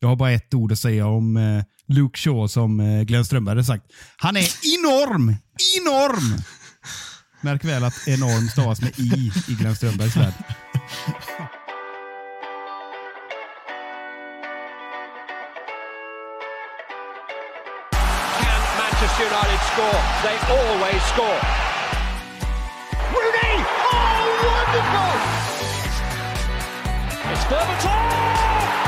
Jag har bara ett ord att säga om eh, Luke Shaw som eh, Glenn Strömberg hade sagt. Han är enorm! Enorm! Märk väl att enorm stavas med i i Glenn Strömbergs värld. Can Manchester United score? They always score. Rooney! Oh, wonderful! It's Berbatov!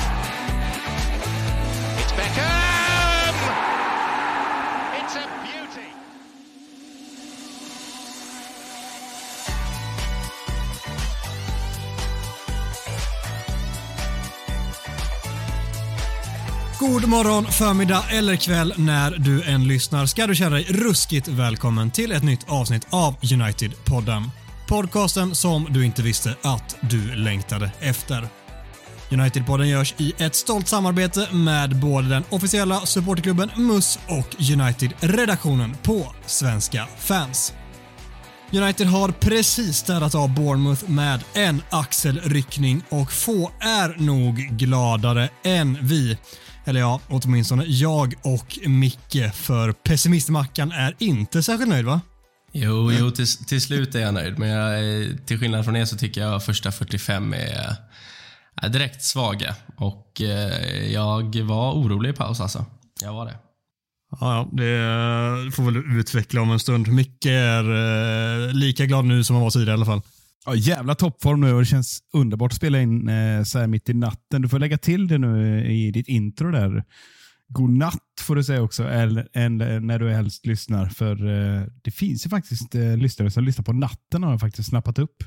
God morgon, förmiddag eller kväll när du än lyssnar ska du känna dig ruskigt välkommen till ett nytt avsnitt av United-podden. Podcasten som du inte visste att du längtade efter. United-podden görs i ett stolt samarbete med både den officiella supporterklubben MUS och United-redaktionen på Svenska fans. United har precis städat av Bournemouth med en axelryckning och få är nog gladare än vi. Eller ja, åtminstone jag och Micke, för pessimistmackan är inte särskilt nöjd va? Jo, jo till, till slut är jag nöjd. Men jag, eh, till skillnad från er så tycker jag första 45 är, är direkt svaga. Och eh, jag var orolig i paus alltså. Jag var det. Ja, det får väl utveckla om en stund. Micke är eh, lika glad nu som han var tidigare i alla fall. Ja, jävla toppform nu och det känns underbart att spela in eh, så här mitt i natten. Du får lägga till det nu i ditt intro där. God natt får du säga också, eller, eller när du helst lyssnar. För eh, det finns ju faktiskt eh, lyssnare som lyssnar på natten har jag faktiskt snappat upp.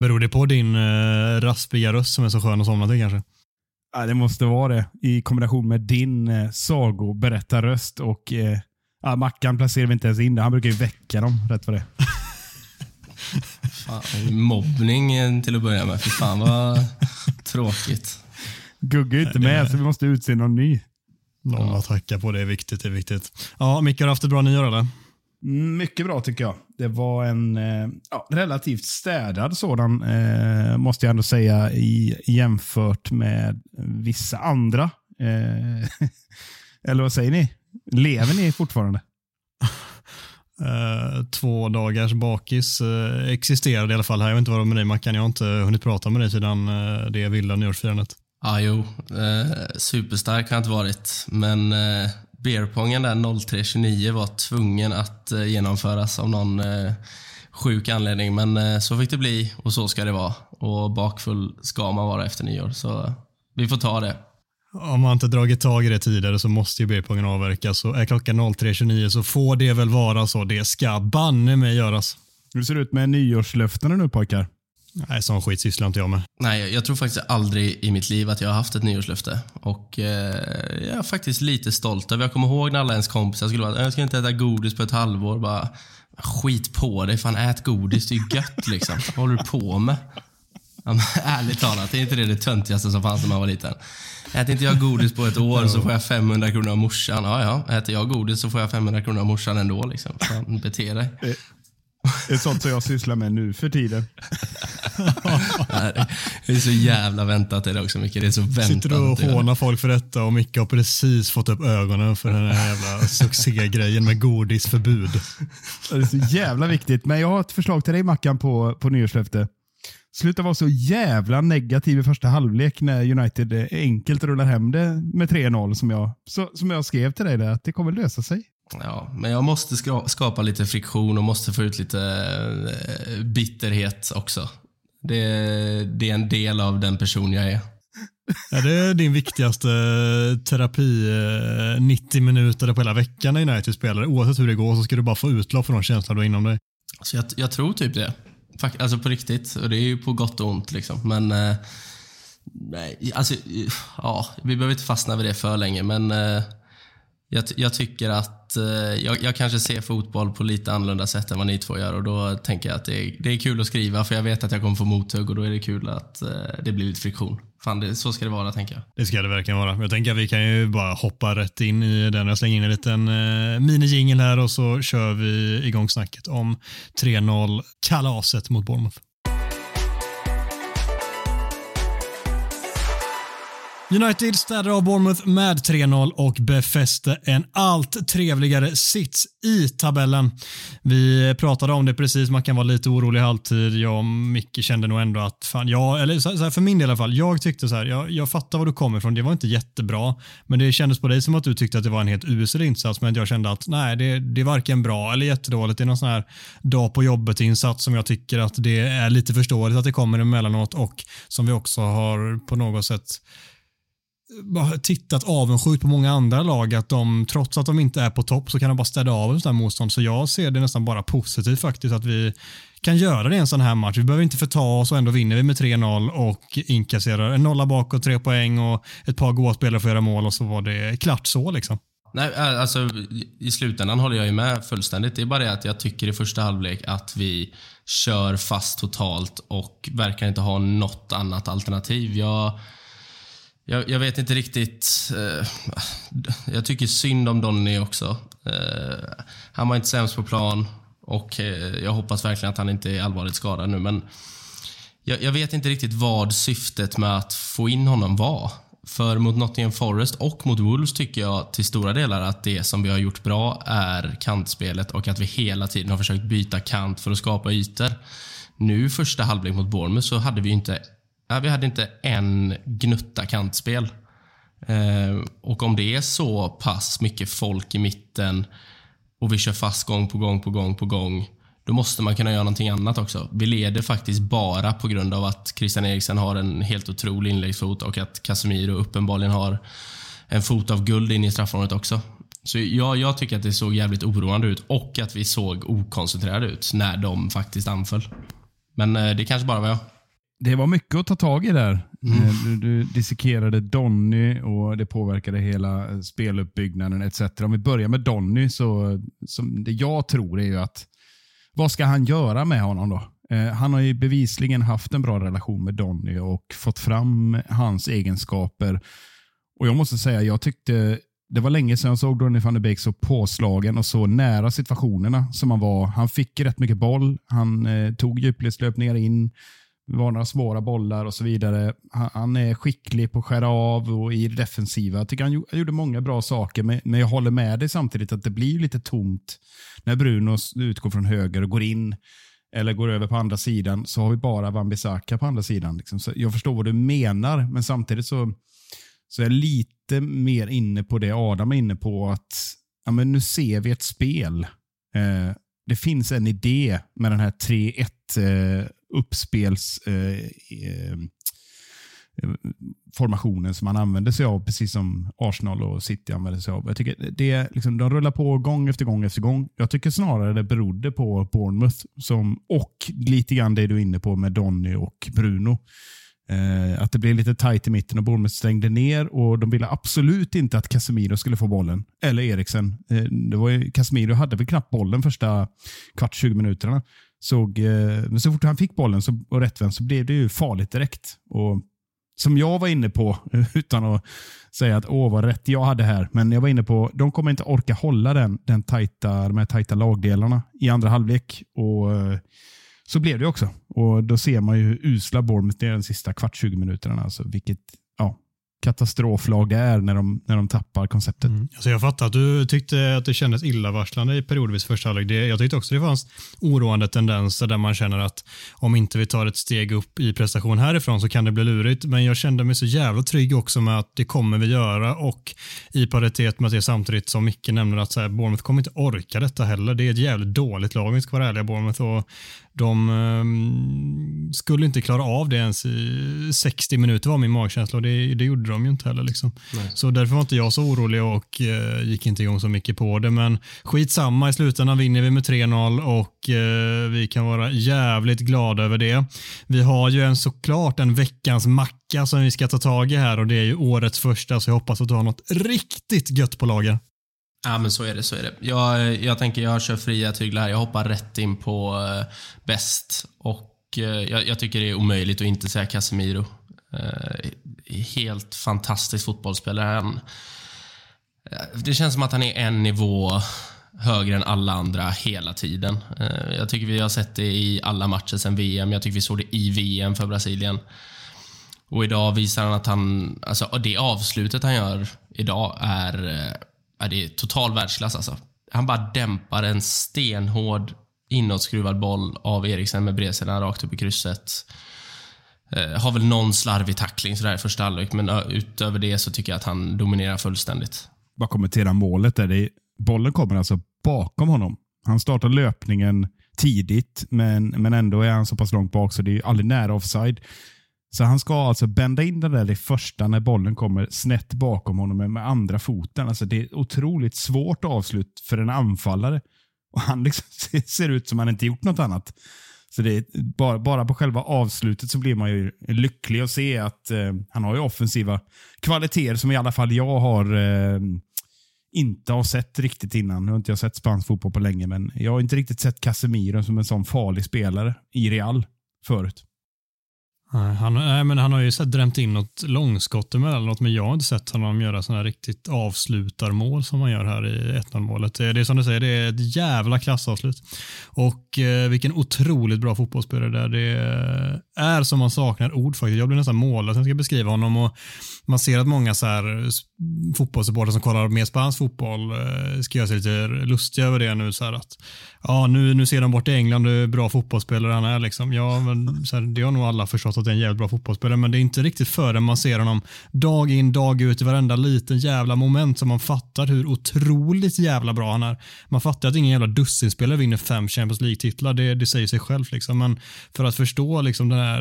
Beror det på din eh, raspiga röst som är så skön att somna till kanske? Ja, det måste vara det. I kombination med din eh, sagoberättarröst och eh, ja, Mackan placerar vi inte ens in där. Han brukar ju väcka dem rätt vad det. Fan, mobbning eh, till att börja med. Fy fan vad tråkigt. Gugge är inte med, så vi måste utse någon ny. Någon att tacka på, det är viktigt. Det är viktigt. Ja, Micke har du haft ett bra nyår eller? Mm, Mycket bra tycker jag. Det var en eh, ja, relativt städad sådan, eh, måste jag ändå säga, i, jämfört med vissa andra. Eh, eller vad säger ni? Lever ni fortfarande? Eh, två dagars bakis eh, existerade i alla fall här. Jag vet inte vad det var med dig Mackan. Jag har inte hunnit prata med dig sedan eh, det vilda nyårsfirandet. Ja, jo. Eh, superstark har jag inte varit. Men eh, beerpongen där 03.29 var tvungen att eh, genomföras av någon eh, sjuk anledning. Men eh, så fick det bli och så ska det vara. Och bakfull ska man vara efter nyår. Så vi får ta det. Om man inte dragit tag i det tidigare så måste ju B-pongen avverkas. Så är klockan 03.29 så får det väl vara så. Det ska banne mig göras. Hur ser det ut med nyårslöftena nu pojkar? Nej, sån skit sysslar inte jag med. Nej, jag- tror faktiskt aldrig i mitt liv att jag har haft ett nyårslöfte. Och eh, jag är faktiskt lite stolt över Jag kommer ihåg när alla ens kompisar skulle vara jag ska inte äta godis på ett halvår. Bara, skit på dig, fan ät godis, det är ju gött liksom. Vad håller du på med? Ja, men, ärligt talat, är inte det det töntigaste som fanns när man var liten? Äter inte jag godis på ett år så får jag 500 kronor av morsan. Ja, ja. Äter jag godis så får jag 500 kronor av morsan ändå. Liksom. Fan, bete dig. Det är sånt som jag sysslar med nu för tiden. Det är så jävla väntat det också, Micke. Det är så väntat. Sitter du och hånar folk för detta och Micke har precis fått upp ögonen för den här jävla succégrejen med godisförbud. Det är så jävla viktigt. Men jag har ett förslag till dig Mackan på, på nyårslöfte. Sluta vara så jävla negativ i första halvlek när United enkelt rullar hem det med 3-0 som jag, så, som jag skrev till dig där, att det kommer lösa sig. Ja, men jag måste ska, skapa lite friktion och måste få ut lite eh, bitterhet också. Det, det är en del av den person jag är. Är det din viktigaste terapi eh, 90 minuter på hela veckan när United spelar? Oavsett hur det går så ska du bara få utlopp för de känslor du har inom dig. Så jag, jag tror typ det. Alltså på riktigt. Och det är ju på gott och ont liksom. Men... Eh, nej, alltså... Ja, vi behöver inte fastna vid det för länge, men... Eh, jag, jag tycker att eh, jag, jag, kanske ser fotboll på lite annorlunda sätt än vad ni två gör och då tänker jag att det är, det är kul att skriva för jag vet att jag kommer få mothugg och då är det kul att eh, det blir lite friktion. Fan, det, så ska det vara tänker jag. Det ska det verkligen vara. Jag tänker att vi kan ju bara hoppa rätt in i den. Jag slänger in en liten eh, minijingel här och så kör vi igång snacket om 3-0 kalaset mot Bournemouth. United städade av Bournemouth med 3-0 och befäste en allt trevligare sits i tabellen. Vi pratade om det precis, man kan vara lite orolig i halvtid. Jag och Micke kände nog ändå att, fan, jag, eller så här, för min del i alla fall, jag tyckte så här, jag, jag fattar var du kommer ifrån, det var inte jättebra, men det kändes på dig som att du tyckte att det var en helt usel insats, men jag kände att nej, det, det är varken bra eller jättedåligt. Det är någon sån här dag på jobbet-insats som jag tycker att det är lite förståeligt att det kommer emellanåt och som vi också har på något sätt tittat avundsjukt på många andra lag att de, trots att de inte är på topp, så kan de bara städa av en sån här motstånd. Så jag ser det nästan bara positivt faktiskt att vi kan göra det i en sån här match. Vi behöver inte förta oss och ändå vinner vi med 3-0 och inkasserar en nolla bakåt, tre poäng och ett par goa spelare för att göra mål och så var det klart så liksom. Nej, alltså i slutändan håller jag ju med fullständigt. Det är bara det att jag tycker i första halvlek att vi kör fast totalt och verkar inte ha något annat alternativ. Jag jag, jag, vet inte riktigt. Eh, jag tycker synd om Donny också. Eh, han var inte sämst på plan och eh, jag hoppas verkligen att han inte är allvarligt skadad nu. Men jag, jag, vet inte riktigt vad syftet med att få in honom var. För mot Nottingham Forest och mot Wolves tycker jag till stora delar att det som vi har gjort bra är kantspelet och att vi hela tiden har försökt byta kant för att skapa ytor. Nu första halvlek mot Bournemouth så hade vi inte Nej, vi hade inte en gnutta kantspel. Eh, och om det är så pass mycket folk i mitten och vi kör fast gång på gång på gång på gång, då måste man kunna göra någonting annat också. Vi leder faktiskt bara på grund av att Christian Eriksen har en helt otrolig inläggsfot och att Casemiro uppenbarligen har en fot av guld in i straffområdet också. Så ja, jag tycker att det såg jävligt oroande ut och att vi såg okoncentrerade ut när de faktiskt anföll. Men eh, det kanske bara var jag. Det var mycket att ta tag i där. Mm. Eh, du, du dissekerade Donny och det påverkade hela speluppbyggnaden etc. Om vi börjar med Donny, så som det jag tror är ju att vad ska han göra med honom då? Eh, han har ju bevisligen haft en bra relation med Donny och fått fram hans egenskaper. Och Jag måste säga, jag tyckte det var länge sedan jag såg Donny van de Beek så påslagen och så nära situationerna som han var. Han fick rätt mycket boll. Han eh, tog djupledslöpningar in var några svåra bollar och så vidare. Han, han, är skicklig på att skära av och i det defensiva. Jag tycker han, han gjorde många bra saker, men, men jag håller med dig samtidigt att det blir lite tomt när Bruno utgår från höger och går in eller går över på andra sidan så har vi bara Wan-Bissaka på andra sidan. Liksom. Så jag förstår vad du menar, men samtidigt så, så är jag lite mer inne på det Adam är inne på. att ja, men Nu ser vi ett spel. Eh, det finns en idé med den här 3-1 uppspelsformationen eh, eh som man använder sig av, precis som Arsenal och City använder sig av. Jag tycker det, liksom, de rullar på gång efter gång efter gång. Jag tycker snarare det berodde på Bournemouth som, och lite grann det du är inne på med Donny och Bruno. Eh, att det blev lite tajt i mitten och Bournemouth stängde ner och de ville absolut inte att Casemiro skulle få bollen. Eller Eriksen. Eh, det var ju, Casemiro hade väl knappt bollen första kvart, 20 minuterna. Såg, eh, men så fort han fick bollen så, och rättvänd så blev det ju farligt direkt. Och som jag var inne på, utan att säga att åh vad rätt jag hade här, men jag var inne på de kommer inte orka hålla den, den tajta, de här tajta lagdelarna i andra halvlek. Och eh, så blev det också. Och Då ser man ju hur usla Bournemouth är de sista kvart 20 minuterna. Alltså, vilket katastroflag det är när de, när de tappar konceptet. Mm. Alltså jag fattar att du tyckte att det kändes illavarslande i periodvis första halvlek. Jag tyckte också det fanns oroande tendenser där man känner att om inte vi tar ett steg upp i prestation härifrån så kan det bli lurigt. Men jag kände mig så jävla trygg också med att det kommer vi göra och i paritet med det samtidigt som Micke nämner att så här, Bournemouth kommer inte orka detta heller. Det är ett jävligt dåligt lag om vi ska vara ärliga Bournemouth och de um, skulle inte klara av det ens i 60 minuter var min magkänsla och det, det gjorde de ju inte heller. Liksom. Så därför var inte jag så orolig och uh, gick inte igång så mycket på det. Men skitsamma, i slutändan vinner vi med 3-0 och uh, vi kan vara jävligt glada över det. Vi har ju en såklart en veckans macka som vi ska ta tag i här och det är ju årets första så jag hoppas att du har något riktigt gött på lager. Ja, men så är det. så är det. Jag, jag tänker jag kör fria tyglar. Jag hoppar rätt in på eh, uh, bäst. Och uh, jag, jag, tycker det är omöjligt att inte säga Casemiro. Uh, helt fantastisk fotbollsspelare. Han, det känns som att han är en nivå högre än alla andra hela tiden. Jag tycker vi har sett det i alla matcher sen VM. Jag tycker vi såg det i VM för Brasilien. Och idag visar han att han, alltså det avslutet han gör idag är, ja, det är total världsklass alltså. Han bara dämpar en stenhård inåtskruvad boll av Eriksen med bredsidan rakt upp i krysset. Eh, har väl någon slarvig tackling sådär i första halvlek, men utöver det så tycker jag att han dominerar fullständigt. Bara kommentera målet där. Det är, bollen kommer alltså bakom honom. Han startar löpningen tidigt, men, men ändå är han så pass långt bak så det är aldrig nära offside. Så han ska alltså bända in den där i första när bollen kommer snett bakom honom med, andra foten. Alltså det är ett otroligt svårt avslut för en anfallare. Och Han liksom ser ut som han inte gjort något annat. Så det är, bara, bara på själva avslutet så blir man ju lycklig att se att eh, han har ju offensiva kvaliteter som i alla fall jag har eh, inte har sett riktigt innan. Nu har inte jag sett spansk fotboll på länge, men jag har inte riktigt sett Casemiro som en sån farlig spelare i Real förut. Han, nej, men han har ju så drämt in något långskott emellanåt, men jag har inte sett honom göra sådana riktigt avslutarmål som han gör här i 1-0 målet. Det är som du säger, det är ett jävla klassavslut. Och eh, vilken otroligt bra fotbollsspelare det är. Är som man saknar ord faktiskt. Jag blir nästan mållös när jag ska beskriva honom. Och man ser att många så här fotbollssupportrar som kollar mer spansk fotboll eh, ska göra sig lite lustiga över det nu. Så här att, ja, nu, nu ser de bort i England hur bra fotbollsspelare han är. Liksom. Ja, men, så här, det har nog alla förstått att det är en jävligt bra fotbollsspelare, men det är inte riktigt förrän man ser honom dag in, dag ut i varenda liten jävla moment som man fattar hur otroligt jävla bra han är. Man fattar att ingen jävla dussinspelare vinner fem Champions League-titlar, det, det säger sig självt. Liksom. Men för att förstå liksom, den, här,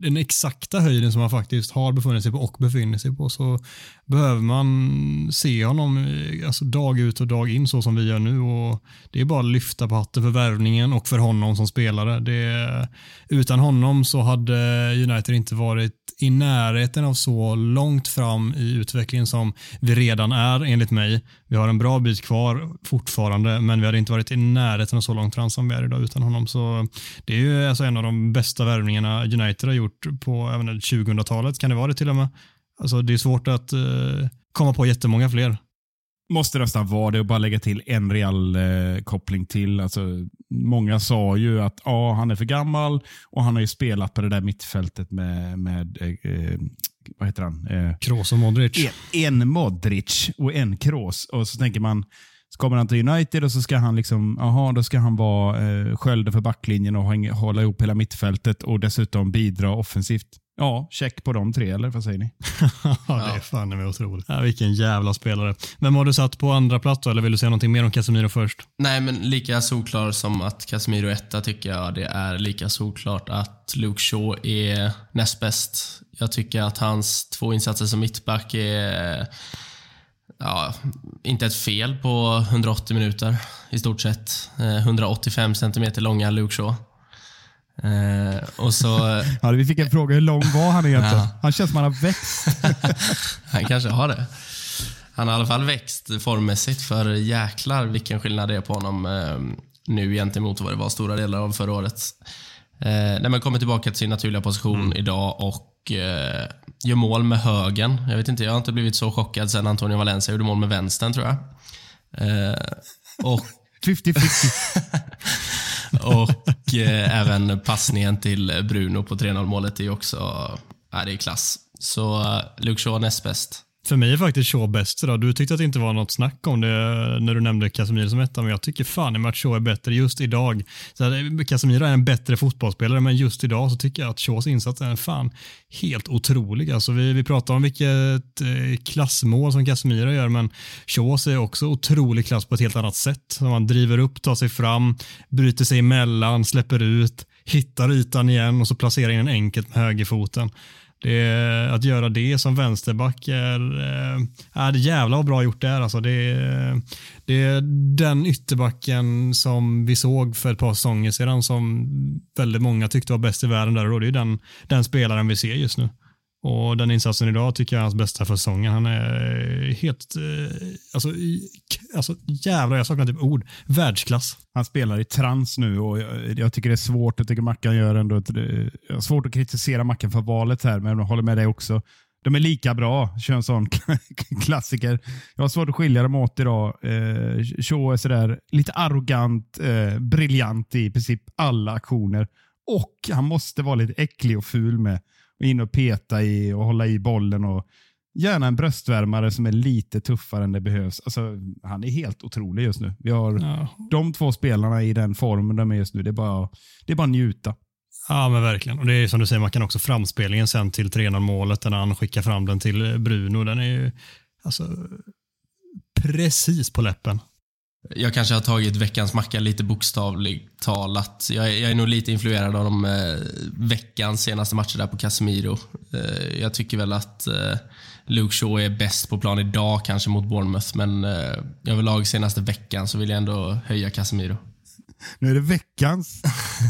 den exakta höjden som han faktiskt har befunnit sig på och befinner sig på så behöver man se honom eh, alltså, dag ut och dag in så som vi gör nu. Och det är bara att lyfta på hatten för värvningen och för honom som spelare. Det, utan honom så hade United inte varit i närheten av så långt fram i utvecklingen som vi redan är enligt mig. Vi har en bra bit kvar fortfarande, men vi hade inte varit i närheten av så långt fram som vi är idag utan honom. Så det är ju alltså en av de bästa värvningarna United har gjort på 2000-talet. Kan det vara det till och med? Alltså det är svårt att eh, komma på jättemånga fler. Måste nästan vara det och bara lägga till en real eh, koppling till. Alltså, många sa ju att ja, han är för gammal och han har ju spelat på det där mittfältet med, med eh, eh vad heter han? Eh, Kroos och Modric. En, en Modric och en Kroos. Och så tänker man, så kommer han till United och så ska han liksom, aha, då ska han vara eh, skölden för backlinjen och hålla ihop hela mittfältet och dessutom bidra offensivt. Ja, check på de tre, eller vad säger ni? ja, det är fan med otroligt. Ja, vilken jävla spelare. Vem har du satt på andra plats då, eller vill du säga någonting mer om Casemiro först? Nej, men lika solklart som att Casemiro är etta tycker jag det är lika solklart att Luke Shaw är näst bäst. Jag tycker att hans två insatser som mittback är ja, inte ett fel på 180 minuter i stort sett. 185 eh, centimeter långa Luke Shaw. Eh, och så, ja, vi fick en fråga, hur lång var han egentligen? Ja. Han känns som han har växt. han kanske har det. Han har i alla fall växt formmässigt, för jäklar vilken skillnad det är på honom eh, nu gentemot vad det var stora delar av förra året. Eh, när man kommer tillbaka till sin naturliga position mm. idag och eh, gör mål med högen. Jag vet inte, jag har inte blivit så chockad sen Antonio Valencia gjorde mål med vänstern tror jag. Eh, och 50-50. och eh, även passningen till Bruno på 3-0 målet är också är det är klass. Så eh, Luke Shaw näst bäst. För mig är faktiskt Shaw bäst idag. Du tyckte att det inte var något snack om det när du nämnde Casemiro som etta, men jag tycker fan att Shaw är bättre just idag. Så här, Casemiro är en bättre fotbollsspelare, men just idag så tycker jag att Shaws insats är fan helt otrolig. Alltså vi, vi pratar om vilket eh, klassmål som Casemiro gör, men Shaws är också otrolig klass på ett helt annat sätt. Man driver upp, tar sig fram, bryter sig emellan, släpper ut, hittar ytan igen och så placerar in en enkelt med högerfoten. Det, att göra det som vänsterback är, eh, är det jävla bra gjort där. Alltså det, det är den ytterbacken som vi såg för ett par säsonger sedan som väldigt många tyckte var bäst i världen där och då. det är den, den spelaren vi ser just nu. Och den insatsen idag tycker jag är hans bästa för säsongen. Han är eh, helt, eh, alltså, alltså jävlar jag saknar typ ord. Världsklass. Han spelar i trans nu och jag, jag tycker det är svårt. Jag tycker Mackan gör ändå ett, eh, jag har svårt att kritisera Mackan för valet här, men jag håller med dig också. De är lika bra, kör en sån klassiker. Jag har svårt att skilja dem åt idag. Eh, Shaw är sådär lite arrogant, eh, briljant i princip alla aktioner. Och han måste vara lite äcklig och ful med. In och peta i och hålla i bollen. och Gärna en bröstvärmare som är lite tuffare än det behövs. Alltså, han är helt otrolig just nu. Vi har ja. de två spelarna i den formen de är just nu. Det är bara, det är bara njuta. Ja, men verkligen. Och det är som du säger, man kan också framspelningen sen till 3-0 målet när han skickar fram den till Bruno. Den är ju alltså, precis på läppen. Jag kanske har tagit veckans macka lite bokstavligt talat. Jag är, jag är nog lite influerad av de eh, veckans senaste matcher där på Casemiro. Eh, jag tycker väl att eh, Luke Shaw är bäst på plan idag kanske mot Bournemouth, men eh, överlag senaste veckan så vill jag ändå höja Casemiro. Nu är det veckans,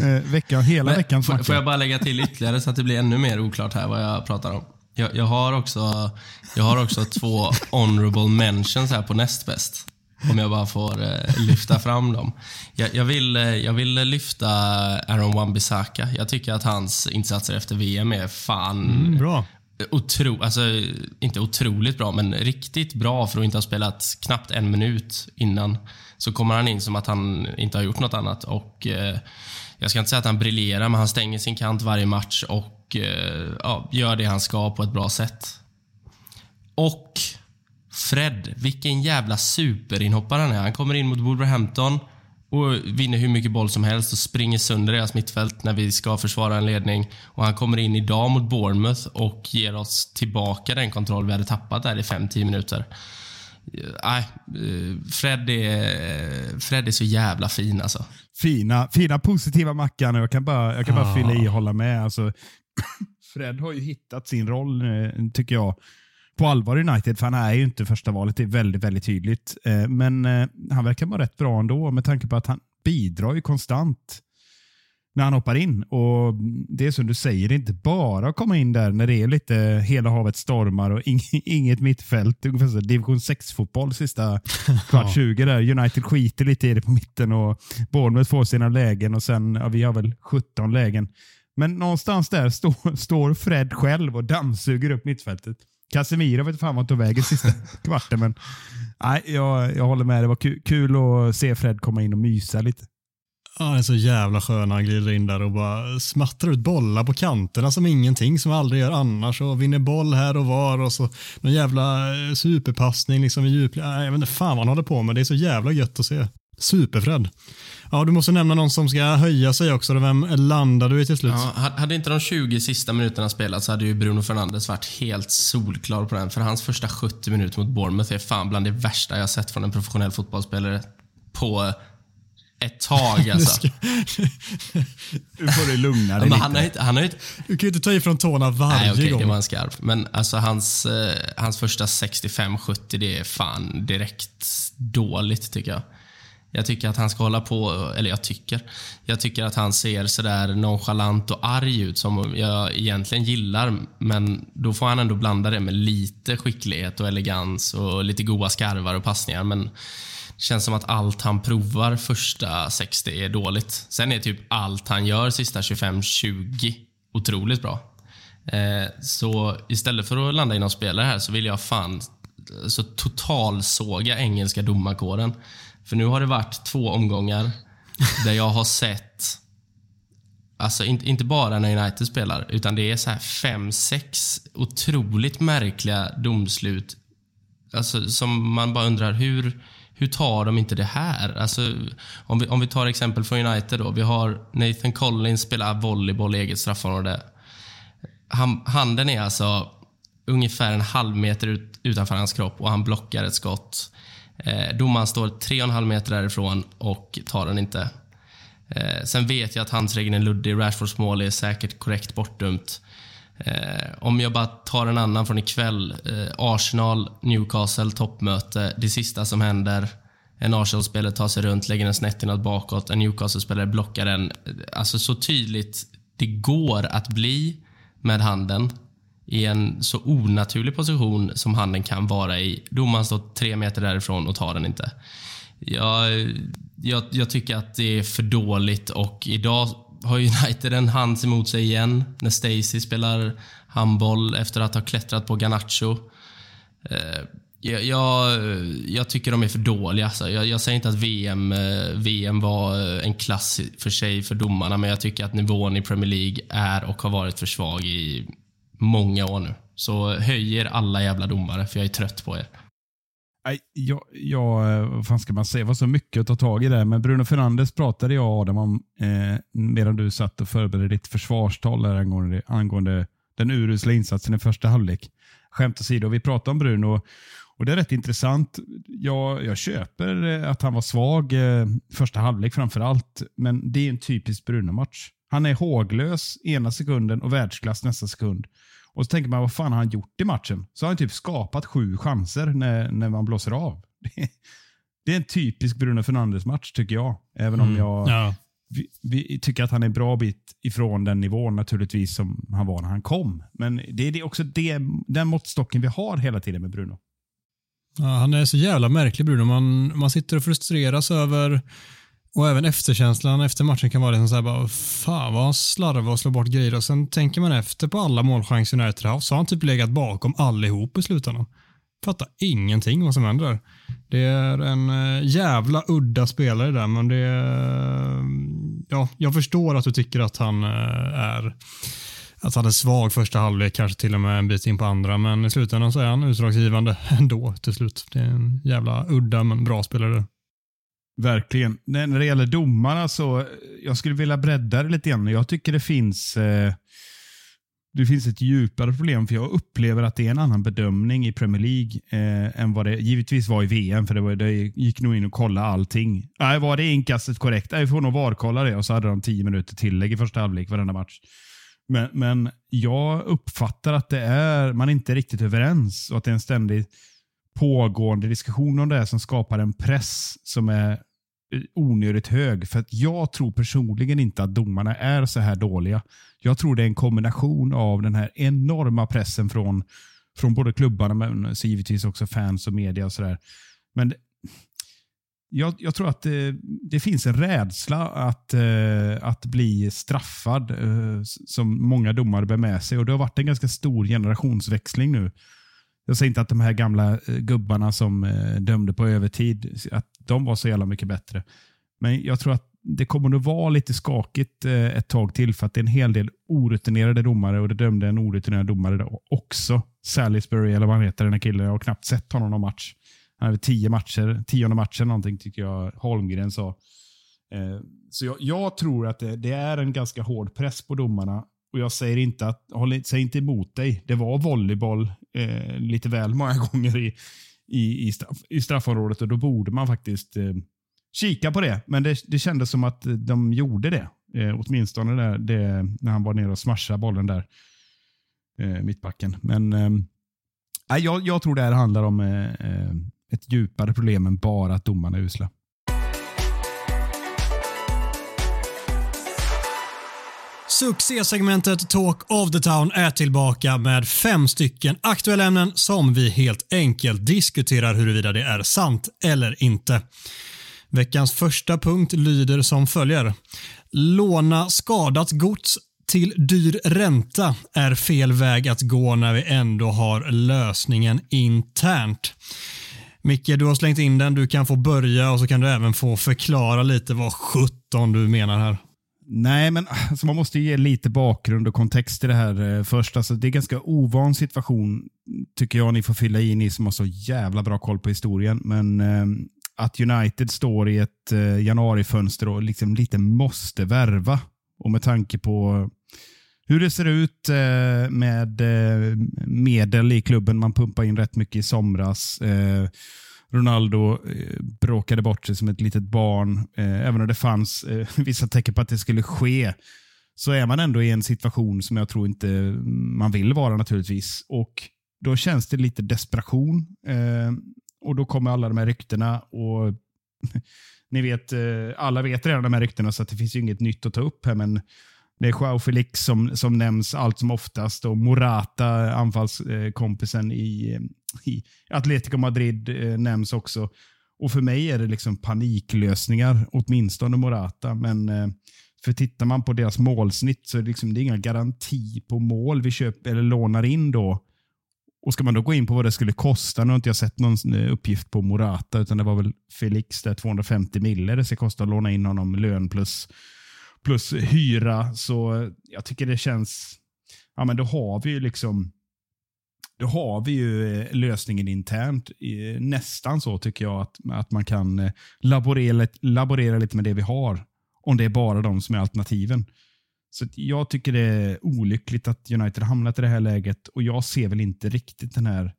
eh, veckan, hela men, veckans macka. Får jag bara lägga till ytterligare så att det blir ännu mer oklart här vad jag pratar om? Jag, jag har, också, jag har också två honorable mentions här på näst bäst. Om jag bara får eh, lyfta fram dem. Jag, jag, vill, eh, jag vill lyfta Aaron Wan-Bissaka. Jag tycker att hans insatser efter VM är fan... Mm, bra. Otro, alltså, inte otroligt bra, men riktigt bra för att inte ha spelat knappt en minut innan. Så kommer han in som att han inte har gjort något annat. Och eh, Jag ska inte säga att han briljerar, men han stänger sin kant varje match och eh, ja, gör det han ska på ett bra sätt. Och Fred, vilken jävla superinhoppare han är. Han kommer in mot Wolverhampton och vinner hur mycket boll som helst och springer sönder deras mittfält när vi ska försvara en ledning. Och Han kommer in idag mot Bournemouth och ger oss tillbaka den kontroll vi hade tappat där i 5-10 minuter. Nej, Fred är, Fred är så jävla fin alltså. Fina, fina positiva Mackan. Jag kan bara, jag kan bara ah. fylla i och hålla med. Alltså, Fred har ju hittat sin roll, tycker jag på allvar United, för han är ju inte första valet. Det är väldigt, väldigt tydligt. Eh, men eh, han verkar vara rätt bra ändå med tanke på att han bidrar ju konstant när han hoppar in. Och Det är som du säger, det är inte bara att komma in där när det är lite hela havet stormar och inget mittfält. Ungefär så division 6-fotboll sista kvart 20 där. United skiter lite i det på mitten och Bournemouth får sina lägen och sen, ja, vi har väl 17 lägen. Men någonstans där stå, står Fred själv och dammsuger upp mittfältet. Casemiro vet fan vart tog vägen sista kvarten. Men, nej, jag, jag håller med. Det var kul, kul att se Fred komma in och mysa lite. Ja, han är så jävla skön han glider in där och bara smattrar ut bollar på kanterna som ingenting som aldrig gör annars och vinner boll här och var och så någon jävla eh, superpassning liksom i djupled. Jag vet inte fan vad han håller på med. Det är så jävla gött att se. Superfred. Ja, du måste nämna någon som ska höja sig också. Vem landar du i till slut? Ja, hade inte de 20 sista minuterna spelats så hade ju Bruno Fernandes varit helt solklar på den. För hans första 70 minuter mot Bournemouth är fan bland det värsta jag sett från en professionell fotbollsspelare på ett tag alltså. nu får du lugna dig ja, han har inte, han har inte... Du kan ju inte ta ifrån tårna varje Nej, okay, gång. det var en skarp. Men alltså hans, eh, hans första 65-70, det är fan direkt dåligt tycker jag. Jag tycker att han ska hålla på, eller jag tycker. Jag tycker att han ser sådär nonchalant och arg ut som jag egentligen gillar. Men då får han ändå blanda det med lite skicklighet och elegans och lite goa skarvar och passningar. Men det känns som att allt han provar första 60 är dåligt. Sen är typ allt han gör sista 25-20 otroligt bra. Eh, så istället för att landa i någon spelare här så vill jag fan så totalsåga engelska domarkåren. För nu har det varit två omgångar där jag har sett Alltså inte, inte bara när United spelar, utan det är så här fem, sex otroligt märkliga domslut. Alltså, som man bara undrar, hur, hur tar de inte det här? Alltså, om, vi, om vi tar exempel från United då. Vi har Nathan Collins spelar volleyboll i eget straffområde. Han, handen är alltså ungefär en halv meter ut, utanför hans kropp och han blockar ett skott. Eh, domaren står 3,5 meter därifrån och tar den inte. Eh, sen vet jag att handsregeln är luddig. Rashfords mål är säkert korrekt bortdömt. Eh, om jag bara tar en annan från ikväll. Eh, Arsenal, Newcastle, toppmöte. Det sista som händer. En Arsenal-spelare tar sig runt, lägger den snett inåt bakåt. En Newcastle-spelare blockar den. Eh, alltså så tydligt det går att bli med handen i en så onaturlig position som handen kan vara i. Domaren står tre meter därifrån och tar den inte. Jag, jag, jag tycker att det är för dåligt och idag har United en hands emot sig igen när Stacy spelar handboll efter att ha klättrat på Garnacho. Eh, jag, jag, jag, tycker de är för dåliga. Alltså. Jag, jag, säger inte att VM, eh, VM var eh, en klass för sig för domarna, men jag tycker att nivån i Premier League är och har varit för svag i många år nu. Så höj er alla jävla domare, för jag är trött på er. Nej, jag, jag, eh, vad fan ska man säga? Det var så mycket att ta tag i där. Men Bruno Fernandes pratade jag och Adam om eh, medan du satt och förberedde ditt försvarstal där angående, angående den urusla insatsen i första halvlek. Skämt åsido, vi pratade om Bruno och det är rätt intressant. Jag, jag köper eh, att han var svag eh, första halvlek framför allt, men det är en typisk Bruno-match. Han är håglös ena sekunden och världsklass nästa sekund. Och så tänker man, vad fan har han gjort i matchen? Så har han typ skapat sju chanser när, när man blåser av. Det är en typisk Bruno Fernandes-match tycker jag. Även om mm. jag ja. vi, vi, tycker att han är en bra bit ifrån den nivån naturligtvis som han var när han kom. Men det är det också det, den måttstocken vi har hela tiden med Bruno. Ja, han är så jävla märklig Bruno. Man, man sitter och frustreras över och även efterkänslan efter matchen kan vara liksom så här bara, fan vad han slarvar och slår bort grejer och sen tänker man efter på alla målchanser United har så har han typ legat bakom allihop i slutändan. Fattar ingenting vad som händer. Det är en eh, jävla udda spelare där, men det är, eh, ja, jag förstår att du tycker att han eh, är att han är svag första halvlek, kanske till och med en bit in på andra, men i slutändan så är han utslagsgivande ändå till slut. Det är en jävla udda men bra spelare. Verkligen. När det gäller domarna så, eh, jag skulle vilja bredda det lite grann. Jag tycker det finns eh, det finns ett djupare problem, för jag upplever att det är en annan bedömning i Premier League eh, än vad det givetvis var i VM, för det, var, det gick nog in och kolla allting. Nej, var det inkastet korrekt? Nej, vi får nog VAR-kolla det. Och så hade de tio minuter tillägg i första halvlek varenda match. Men, men jag uppfattar att det är, man är inte riktigt överens och att det är en ständig pågående diskussion om det som skapar en press som är onödigt hög. För att jag tror personligen inte att domarna är så här dåliga. Jag tror det är en kombination av den här enorma pressen från, från både klubbarna men så givetvis också fans och media och sådär. Men jag, jag, tror att det, det, finns en rädsla att, eh, att bli straffad eh, som många domare bär med sig. Och Det har varit en ganska stor generationsväxling nu. Jag säger inte att de här gamla eh, gubbarna som eh, dömde på övertid, att de var så jävla mycket bättre. Men jag tror att det kommer att vara lite skakigt eh, ett tag till för att det är en hel del orutinerade domare och det dömde en orutinerad domare också. Salisbury eller vad han heter, den här killen. Jag har knappt sett honom någon match. Han hade tio matcher, tionde matchen någonting tycker jag Holmgren sa. Så jag, jag tror att det, det, är en ganska hård press på domarna och jag säger inte att, håll, säg inte emot dig. Det var volleyboll eh, lite väl många gånger i, i, i, straff, i straffområdet och då borde man faktiskt eh, kika på det. Men det, det kändes som att de gjorde det. Eh, åtminstone där, det, när han var nere och smashade bollen där. Eh, mittbacken. Men eh, jag, jag tror det här handlar om eh, eh, ett djupare problem än bara att domarna är usla. Succésegmentet Talk of the Town är tillbaka med fem stycken aktuella ämnen som vi helt enkelt diskuterar huruvida det är sant eller inte. Veckans första punkt lyder som följer. Låna skadat gods till dyr ränta är fel väg att gå när vi ändå har lösningen internt. Micke, du har slängt in den. Du kan få börja och så kan du även få förklara lite vad 17 du menar här. Nej, men ah, alltså, man måste ge lite bakgrund och kontext till det här eh, först. Alltså, det är en ganska ovan situation, tycker jag ni får fylla i, ni som har så jävla bra koll på historien. Men eh, att United står i ett eh, januarifönster och liksom lite måste värva. Och med tanke på hur det ser ut eh, med eh, medel i klubben, man pumpar in rätt mycket i somras. Eh, Ronaldo eh, bråkade bort sig som ett litet barn. Eh, även om det fanns eh, vissa tecken på att det skulle ske, så är man ändå i en situation som jag tror inte man vill vara naturligtvis. Och Då känns det lite desperation. Eh, och Då kommer alla de här ryktena. och Ni vet, eh, alla vet redan de här ryktena, så det finns ju inget nytt att ta upp här. Men det är Joao Felix som, som nämns allt som oftast och Morata, anfallskompisen i, i Atletico Madrid, eh, nämns också. Och För mig är det liksom paniklösningar, åtminstone Morata. Men eh, för tittar man på deras målsnitt så är det, liksom, det är inga garanti på mål vi köper eller lånar in då. Och Ska man då gå in på vad det skulle kosta, nu har inte jag sett någon eh, uppgift på Morata, utan det var väl Felix där 250 mille det ska kosta att låna in honom lön plus plus hyra. Så jag tycker det känns, ja men då har vi ju liksom då har vi ju eh, lösningen internt. Nästan så tycker jag att, att man kan eh, laborera, laborera lite med det vi har. Om det är bara de som är alternativen. Så Jag tycker det är olyckligt att United hamnat i det här läget och jag ser väl inte riktigt den här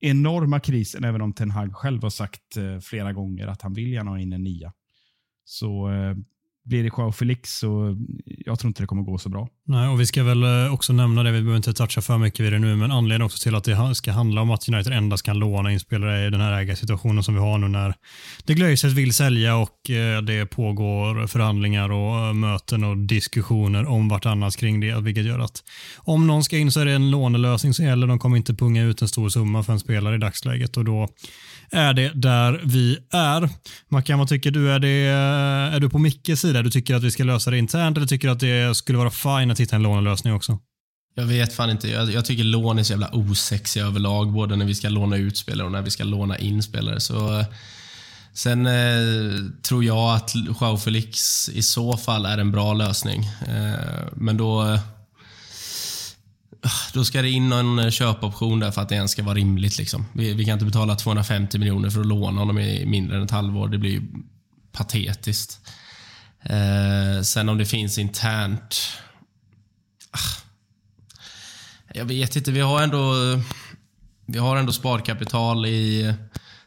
enorma krisen, även om Ten Hag själv har sagt eh, flera gånger att han vill gärna ha in en nia. Så blir det Joao Felix så jag tror inte det kommer gå så bra. Nej, och Vi ska väl eh, också nämna det, vi behöver inte toucha för mycket vid det nu, men anledningen också till att det ska handla om att United endast kan låna in spelare i den här ägarsituationen som vi har nu när de Glazers vill sälja och eh, det pågår förhandlingar och eh, möten och diskussioner om vartannat kring det, vilket gör att om någon ska in så är det en lånelösning som gäller. De kommer inte punga ut en stor summa för en spelare i dagsläget och då är det där vi är. Mackan, vad tycker du? Är, det, eh, är du på Mickes sida? Du tycker att vi ska lösa det internt eller tycker du att det skulle vara fine att hitta en lånelösning också? Jag vet fan inte. Jag, jag, tycker lån är så jävla osexiga överlag, både när vi ska låna ut spelare och när vi ska låna in spelare. Så, eh, sen eh, tror jag att Joao Felix i så fall är en bra lösning. Eh, men då Ah, då ska det in någon eh, köpoption där för att det ens ska vara rimligt. Liksom. Vi, vi kan inte betala 250 miljoner för att låna honom i mindre än ett halvår. Det blir ju patetiskt. Eh, sen om det finns internt... Ah, jag vet inte. Vi har ändå, vi har ändå sparkapital i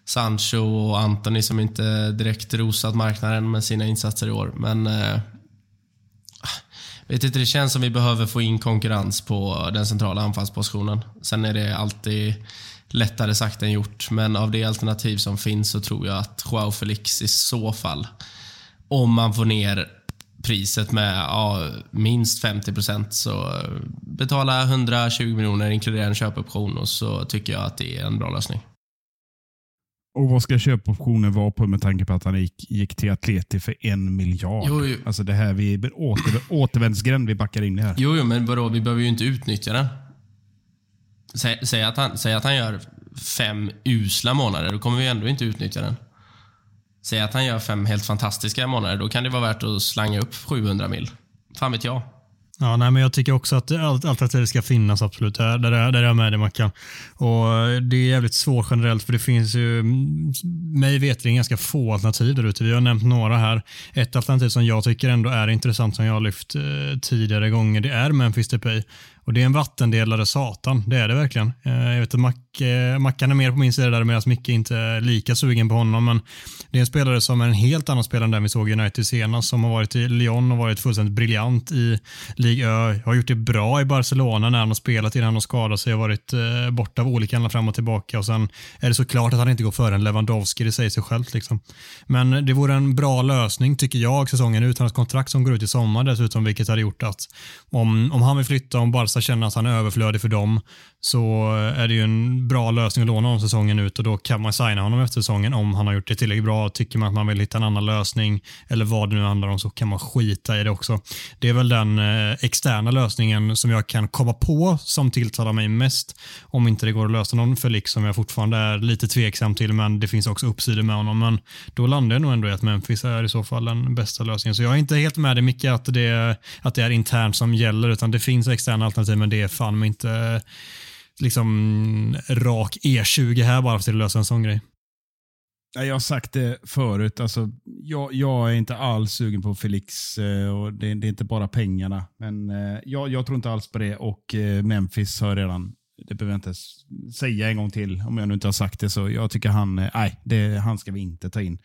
Sancho och Anthony som inte direkt rosat marknaden med sina insatser i år. Men eh, vet inte, det känns som vi behöver få in konkurrens på den centrala anfallspositionen. Sen är det alltid lättare sagt än gjort, men av det alternativ som finns så tror jag att Joao Felix i så fall, om man får ner priset med ja, minst 50 procent, så betala 120 miljoner, inkludera en köpoption och så tycker jag att det är en bra lösning. Och vad ska köpoptionen vara på med tanke på att han gick, gick till Atleti för en miljard? Jo, jo. Alltså det här, vi åter, återvändsgränd vi backar in i här. Jo, jo men vadå, vi behöver ju inte utnyttja den. Säg, säg, att han, säg att han gör fem usla månader, då kommer vi ändå inte utnyttja den. Säg att han gör fem helt fantastiska månader, då kan det vara värt att slanga upp 700 mil. Fan vet jag. Ja, nej, men jag tycker också att allt, alternativet ska finnas absolut. Där, där, där är jag med dig Mackan. Och eh, det är jävligt svårt generellt för det finns ju mm, mig vetligen ganska få alternativ där ute. Vi har nämnt några här. Ett alternativ som jag tycker ändå är intressant som jag har lyft eh, tidigare gånger det är Memphis Depay. Och Det är en vattendelare satan, det är det verkligen. Eh, jag vet att Mac, Mack, eh, Mackan är mer på min sida där medan Micke inte är lika sugen på honom. Men det är en spelare som är en helt annan spelare än den vi såg i United senast. Som har varit i Lyon och varit fullständigt briljant i Ligue Ö. Har gjort det bra i Barcelona när han har spelat innan han har skadat sig och varit eh, borta av olika anledningar fram och tillbaka. Och Sen är det såklart att han inte går före en Lewandowski, det säger sig självt. Liksom. Men det vore en bra lösning tycker jag säsongen ut. hans ett kontrakt som går ut i sommar dessutom, vilket hade gjort att om, om han vill flytta, om Barca känner att han är överflödig för dem så eh, är det ju en bra lösning att låna honom säsongen ut och då kan man signa honom efter säsongen om han har gjort det tillräckligt bra. Tycker man att man vill hitta en annan lösning eller vad det nu handlar om så kan man skita i det också. Det är väl den eh, externa lösningen som jag kan komma på som tilltalar mig mest. Om inte det går att lösa någon Felix som jag fortfarande är lite tveksam till men det finns också uppsidor med honom. Men då landar jag nog ändå i att Memphis är i så fall den bästa lösningen. Så jag är inte helt med dig Micke att det, att det är internt som gäller utan det finns externa alternativ men det är fan mig inte liksom rak E20 här bara för att lösa en sån grej. Jag har sagt det förut. Alltså, jag, jag är inte alls sugen på Felix. Eh, och det, det är inte bara pengarna. Men eh, jag, jag, tror inte alls på det. Och eh, Memphis har redan, det behöver jag inte säga en gång till om jag nu inte har sagt det. Så jag tycker han, nej, det, han ska vi inte ta in.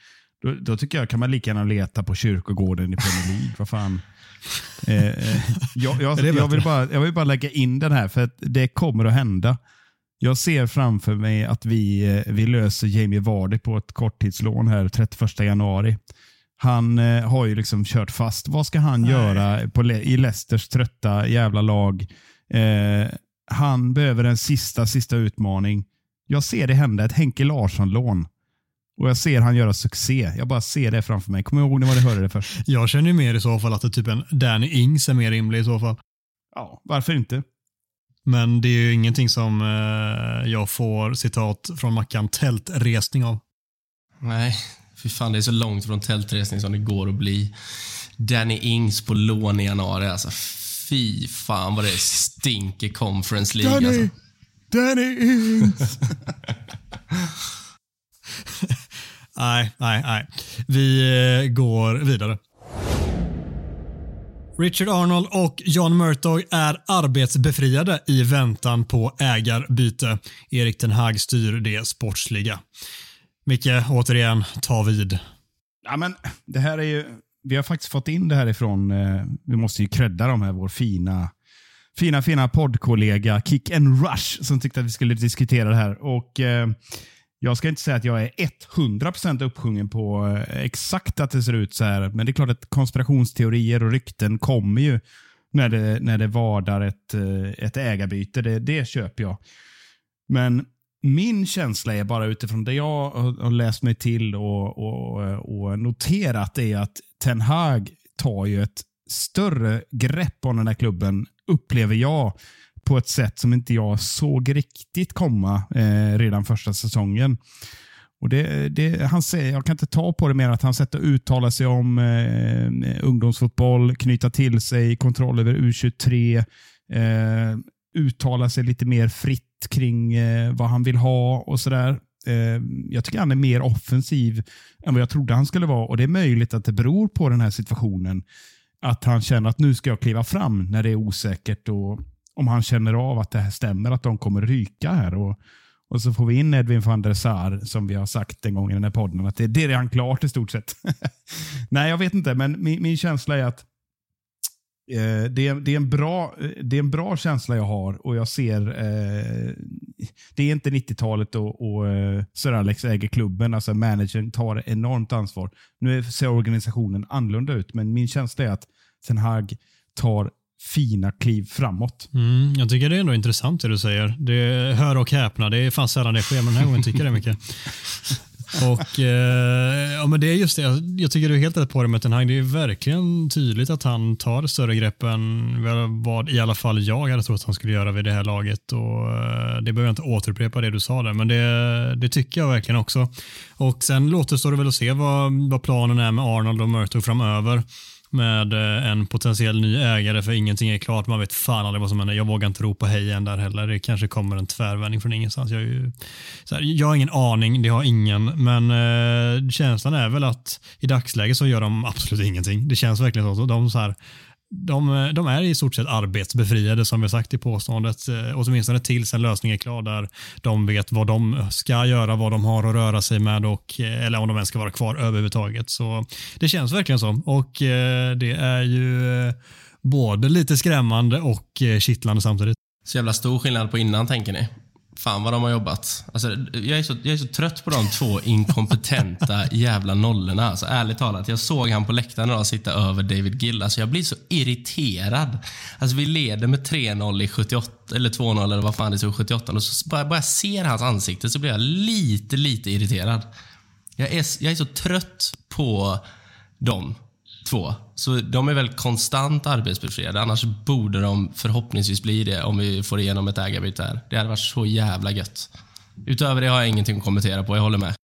Då, då, tycker jag kan man lika gärna leta på kyrkogården i Premier League. Vad fan. Eh, eh, jag, jag, jag, vill bara, jag vill bara lägga in den här, för att det kommer att hända. Jag ser framför mig att vi, eh, vi löser Jamie Vardy på ett korttidslån här 31 januari. Han eh, har ju liksom kört fast. Vad ska han Nej. göra på, i Leicesters trötta jävla lag? Eh, han behöver en sista, sista utmaning. Jag ser det hända, ett Henke Larsson-lån. Och jag ser han göra succé. Jag bara ser det framför mig. Kommer ihåg när ni hörde det först? Jag känner ju mer i så fall att det typ en Danny Ings är mer rimlig i så fall. Ja, varför inte? Men det är ju ingenting som eh, jag får citat från Mackan tältresning av. Nej, fy fan det är så långt från tältresning som det går att bli. Danny Ings på lån i januari alltså. Fy fan vad det stinker Conference League alltså. Danny Ings! Nej, nej, nej. Vi eh, går vidare. Richard Arnold och John Murtog är arbetsbefriade i väntan på ägarbyte. Erik Ten Hag styr det sportsliga. Micke, återigen, ta vid. Ja, men det här är ju, vi har faktiskt fått in det här ifrån, eh, vi måste ju credda dem här, vår fina, fina, fina poddkollega Kick and Rush som tyckte att vi skulle diskutera det här. Och eh, jag ska inte säga att jag är 100% uppsjungen på eh, exakt att det ser ut så här, men det är klart att konspirationsteorier och rykten kommer ju när det, när det vardar ett, eh, ett ägarbyte. Det, det köper jag. Men min känsla är bara utifrån det jag har har läst mig till och, och, och noterat är att Ten Hag tar ju ett större grepp om den här klubben, upplever jag, på ett sätt som inte jag såg riktigt komma eh, redan första säsongen. Och det, det, han säger, jag kan inte ta på det mer att han sätter uttala sig om eh, ungdomsfotboll, knyta till sig, kontroll över U23, eh, uttala sig lite mer fritt kring eh, vad han vill ha och sådär. Eh, jag tycker han är mer offensiv än vad jag trodde han skulle vara och det är möjligt att det beror på den här situationen. Att han känner att nu ska jag kliva fram när det är osäkert och om han känner av att det här stämmer, att de kommer ryka här. Och, och så får vi in Edwin van der Sar, som vi har sagt en gång i den här podden, att det, det är redan klart i stort sett. Nej, jag vet inte, men min, min känsla är att eh, det, är, det, är en bra, det är en bra känsla jag har och jag ser, eh, det är inte 90-talet och, och eh, Sir Alex äger klubben, alltså managern tar enormt ansvar. Nu ser organisationen annorlunda ut, men min känsla är att Ten Hag tar fina kliv framåt. Mm, jag tycker det är ändå intressant det du säger. Det hör och häpna. Det är fan sällan det sker, men den här gången tycker jag det mycket. Och eh, ja, men det är just det. Jag, tycker du är helt rätt på det med Ten Hag. Det är verkligen tydligt att han tar större grepp än vad i alla fall jag hade trott att han skulle göra vid det här laget. Och, eh, det behöver jag inte återupprepa det du sa där, men det, det tycker jag verkligen också. Och Sen återstår det väl att se vad, vad planen är med Arnold och Murtog framöver med eh, en potentiell ny ägare för ingenting är klart. Man vet fan aldrig vad som händer. Jag vågar inte ropa hej än där heller. Det kanske kommer en tvärvändning från ingenstans. Jag, är ju, så här, jag har ingen aning, det har ingen, men eh, känslan är väl att i dagsläget så gör de absolut ingenting. Det känns verkligen så. De, så här, de, de är i stort sett arbetsbefriade som vi har sagt i påståendet, eh, åtminstone tills en lösning är klar där de vet vad de ska göra, vad de har att röra sig med och, eh, eller om de ens ska vara kvar överhuvudtaget. Så det känns verkligen så och eh, det är ju både lite skrämmande och kittlande samtidigt. Så jävla stor skillnad på innan, tänker ni? Fan vad de har jobbat. Alltså, jag, är så, jag är så trött på de två inkompetenta jävla nollorna. Alltså, ärligt talat, jag såg han på läktaren idag sitta över David Gill. Alltså, jag blir så irriterad. Alltså, vi leder med 3-0 i 78, eller 2-0 eller vad fan det stod 78. Och så bara, bara jag ser hans ansikte så blir jag lite, lite irriterad. Jag är, jag är så trött på dem två. Så de är väl konstant arbetsbefriade. Annars borde de förhoppningsvis bli det om vi får igenom ett ägarbyte här. Det hade varit så jävla gött. Utöver det har jag ingenting att kommentera på. Jag håller med.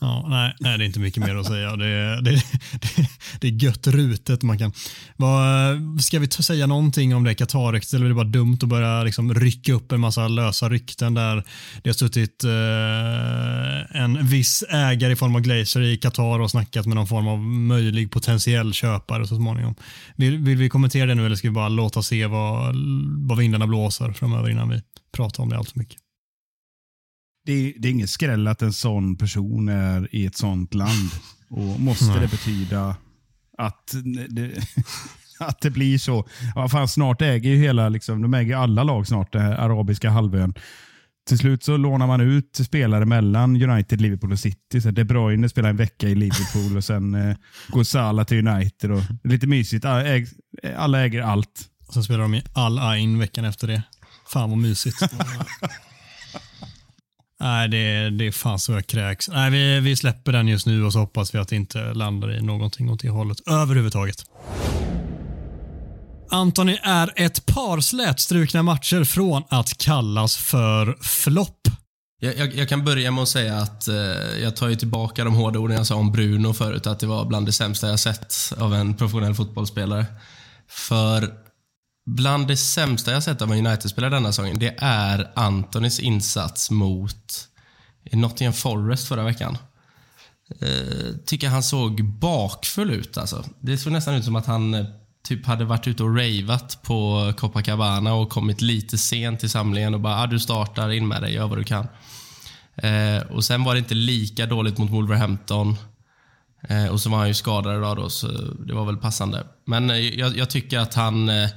Ja, nej, nej, det är inte mycket mer att säga. Det, det, det, det är gött rutet. Man kan, vad, ska vi säga någonting om det Qatar-ryktet eller är det bara dumt att börja liksom rycka upp en massa lösa rykten där det har suttit eh, en viss ägare i form av Glazer i Qatar och snackat med någon form av möjlig potentiell köpare så småningom. Vill, vill vi kommentera det nu eller ska vi bara låta se vad, vad vindarna blåser framöver innan vi pratar om det allt för mycket? Det är, det är ingen skräll att en sån person är i ett sånt land. Och Måste Nej. det betyda att det, att det blir så? Ja, fan, snart äger ju hela, liksom, de äger alla lag snart, den här arabiska halvön. till slut så lånar man ut spelare mellan United, Liverpool och City. Så De Bruyne spelar en vecka i Liverpool och sen eh, går Salah till United. Och, lite mysigt. Alla, äg, alla äger allt. Och sen spelar de i Al Ain veckan efter det. Fan vad mysigt. Nej, det, det är fan så jag kräks. Nej, vi, vi släpper den just nu och så hoppas vi att det inte landar i någonting åt det hållet överhuvudtaget. Antoni är ett par slätstrukna matcher från att kallas för flopp. Jag, jag, jag, kan börja med att säga att eh, jag tar ju tillbaka de hårda orden jag sa om Bruno förut, att det var bland det sämsta jag sett av en professionell fotbollsspelare. För bland det sämsta jag sett av en United-spelare denna säsongen, det är Antonis insats mot Nottingham Forest förra veckan. Eh, tycker han såg bakfull ut alltså. Det såg nästan ut som att han eh, typ hade varit ute och ravat på Copacabana och kommit lite sent till samlingen och bara ah, du startar, in med dig, gör vad du kan. Eh, och Sen var det inte lika dåligt mot Wolverhampton. Eh, och så var han ju skadad idag då, så det var väl passande. Men eh, jag, jag, tycker att han... Eh,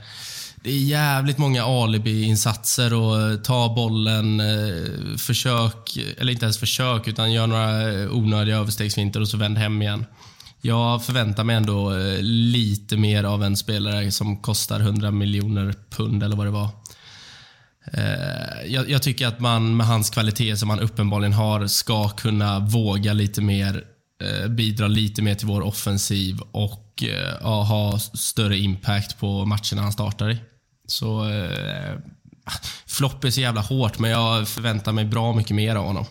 det är jävligt många alibi-insatser och eh, ta bollen, eh, försök, eller inte ens försök, utan gör några eh, onödiga överstegsfinter och så vänd hem igen. Jag förväntar mig ändå lite mer av en spelare som kostar 100 miljoner pund eller vad det var. Jag, jag, tycker att man med hans kvalitet som han uppenbarligen har ska kunna våga lite mer, bidra lite mer till vår offensiv och ja, ha större impact på matcherna han startar i. Så eh, flopp är så jävla hårt, men jag förväntar mig bra mycket mer av honom.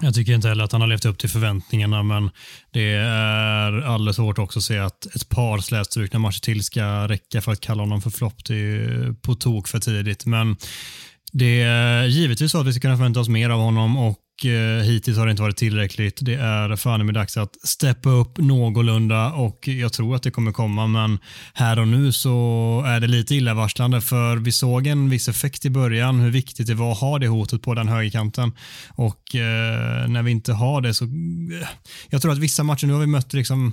Jag tycker inte heller att han har levt upp till förväntningarna, men det är alldeles svårt också att se att ett par slätstrukna matcher till ska räcka för att kalla honom för flopp. Det är på tok för tidigt, men det är givetvis så att vi ska kunna förvänta oss mer av honom och Eh, hittills har det inte varit tillräckligt. Det är fan med dags att steppa upp någorlunda och jag tror att det kommer komma men här och nu så är det lite illavarslande för vi såg en viss effekt i början hur viktigt det var att ha det hotet på den högerkanten och eh, när vi inte har det så eh, jag tror att vissa matcher nu har vi mött liksom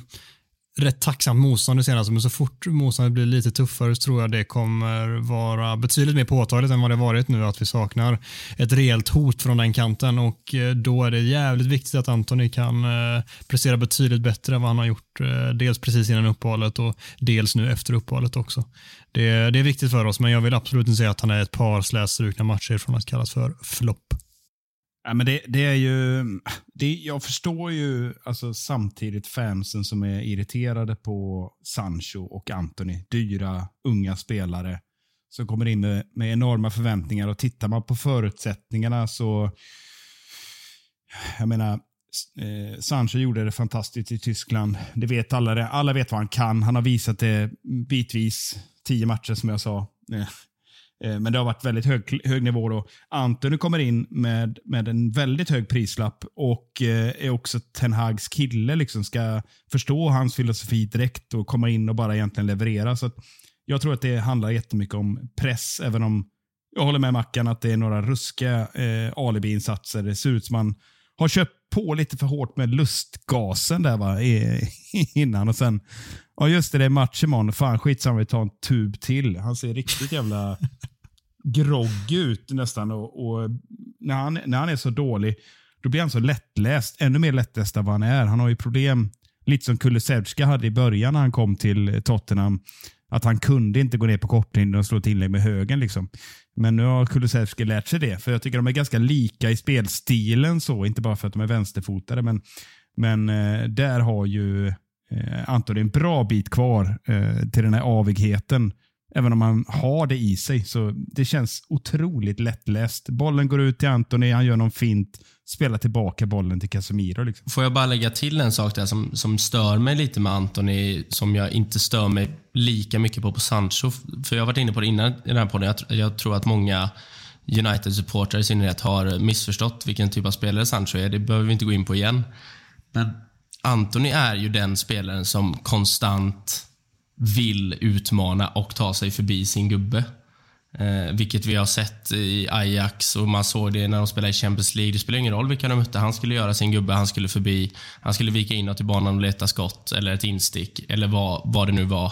rätt tacksamt motstånd det senaste, men så fort motståndet blir lite tuffare så tror jag det kommer vara betydligt mer påtagligt än vad det varit nu att vi saknar ett rejält hot från den kanten och eh, då är det jävligt viktigt att Antoni kan eh, prestera betydligt bättre än vad han har gjort eh, dels precis innan uppehållet och dels nu efter uppehållet också. Det, det är viktigt för oss, men jag vill absolut inte säga att han är ett par slätstrukna matcher från att kallas för flopp. Ja, men det, det är ju, det, jag förstår ju alltså, samtidigt fansen som är irriterade på Sancho och Anthony. Dyra, unga spelare som kommer in med, med enorma förväntningar. Och Tittar man på förutsättningarna så... Jag menar, eh, Sancho gjorde det fantastiskt i Tyskland. Det vet alla. Alla vet vad han kan. Han har visat det bitvis. Tio matcher som jag sa. Eh, Eh, men det har varit väldigt hög, hög nivå. Då. Antoni kommer in med, med en väldigt hög prislapp och eh, är också Ten Hags kille. Liksom, ska förstå hans filosofi direkt och komma in och bara egentligen leverera. Så jag tror att det handlar jättemycket om press, även om jag håller med Mackan att det är några ruskiga eh, alibi-insatser. Det ser ut som man har köpt på lite för hårt med lustgasen där va, innan. Och sen, ja just det, det är match imorgon. Fan skitsamma, vi tar en tub till. Han ser riktigt jävla grogg ut nästan. Och, och, när, han, när han är så dålig, då blir han så lättläst. Ännu mer lättläst än vad han är. Han har ju problem, lite som Kulusevska hade i början när han kom till Tottenham. Att han kunde inte gå ner på kortlinjen och slå ett inlägg med högen. Liksom. Men nu har Kulusevski lärt sig det. För jag tycker de är ganska lika i spelstilen. så Inte bara för att de är vänsterfotade. Men, men eh, där har ju eh, Anton en bra bit kvar eh, till den här avigheten Även om han har det i sig. Så Det känns otroligt lättläst. Bollen går ut till Antoni, han gör någon fint, spelar tillbaka bollen till Casemiro. Liksom. Får jag bara lägga till en sak där som, som stör mig lite med Antoni, som jag inte stör mig lika mycket på på Sancho. För jag har varit inne på det innan i den här podden. Jag, jag tror att många United-supportrar i synnerhet har missförstått vilken typ av spelare Sancho är. Det behöver vi inte gå in på igen. Men Antoni är ju den spelaren som konstant vill utmana och ta sig förbi sin gubbe. Eh, vilket vi har sett i Ajax och man såg det när de spelade i Champions League. Det spelar ingen roll vilka de mötte. Han skulle göra sin gubbe, han skulle förbi. Han skulle vika inåt i banan och leta skott eller ett instick eller vad, vad det nu var.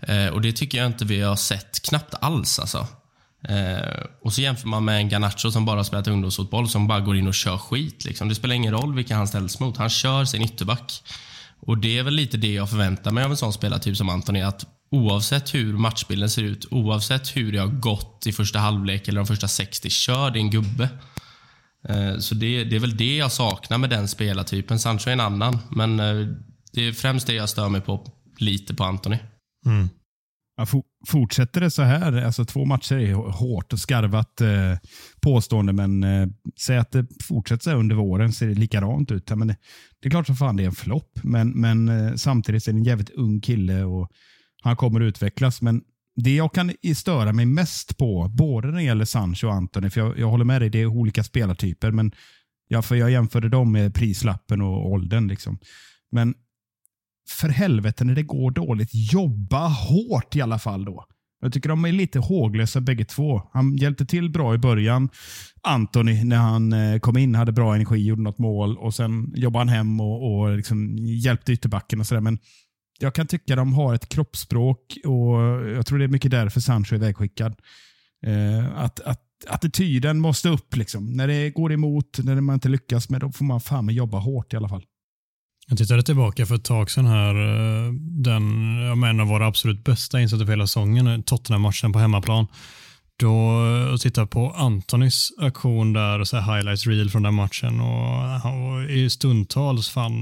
Eh, och Det tycker jag inte vi har sett knappt alls. Alltså. Eh, och så jämför man med en Garnacho som bara spelat ungdomsfotboll, som bara går in och kör skit. Liksom. Det spelar ingen roll vilka han ställs mot. Han kör sin ytterback. Och det är väl lite det jag förväntar mig av en sån spelartyp som Antoni, att oavsett hur matchbilden ser ut, oavsett hur det har gått i första halvlek eller de första 60, kör din gubbe. Eh, så det, det, är väl det jag saknar med den spelartypen. Sancho är en annan, men eh, det är främst det jag stör mig på lite på Antoni. Mm. Ja, fortsätter det så här, alltså två matcher är hårt och skarvat eh, påstående, men eh, säg att det fortsätter så här under våren ser det likadant ut. Ja, men det, är klart som fan det är en flopp, men, men eh, samtidigt är det en jävligt ung kille och han kommer att utvecklas. Men det jag kan störa mig mest på, både när det gäller Sancho och Antoni, för jag, jag håller med dig, det är olika spelartyper, men ja, för jag jämförde dem med prislappen och åldern. Liksom. Men för helvete när det går dåligt, jobba hårt i alla fall då. Jag tycker de är lite håglösa bägge två. Han hjälpte till bra i början. Anthony, när han eh, kom in, hade bra energi, gjorde något mål och sen jobbade han hem och, och liksom hjälpte ytterbacken och sådär. Men jag kan tycka de har ett kroppsspråk och jag tror det är mycket därför Sancho är vägskickad. Eh, att, att attityden måste upp. Liksom. När det går emot, när man inte lyckas med, då får man fan jobba hårt i alla fall. Jag tittade tillbaka för ett tag sedan här. Eh, den, en av våra absolut bästa insatser på hela säsongen, eh, Tottenham-matchen på hemmaplan. Då eh, och titta på Antonis aktion där, så highlights reel från den matchen och han var i stundtals fan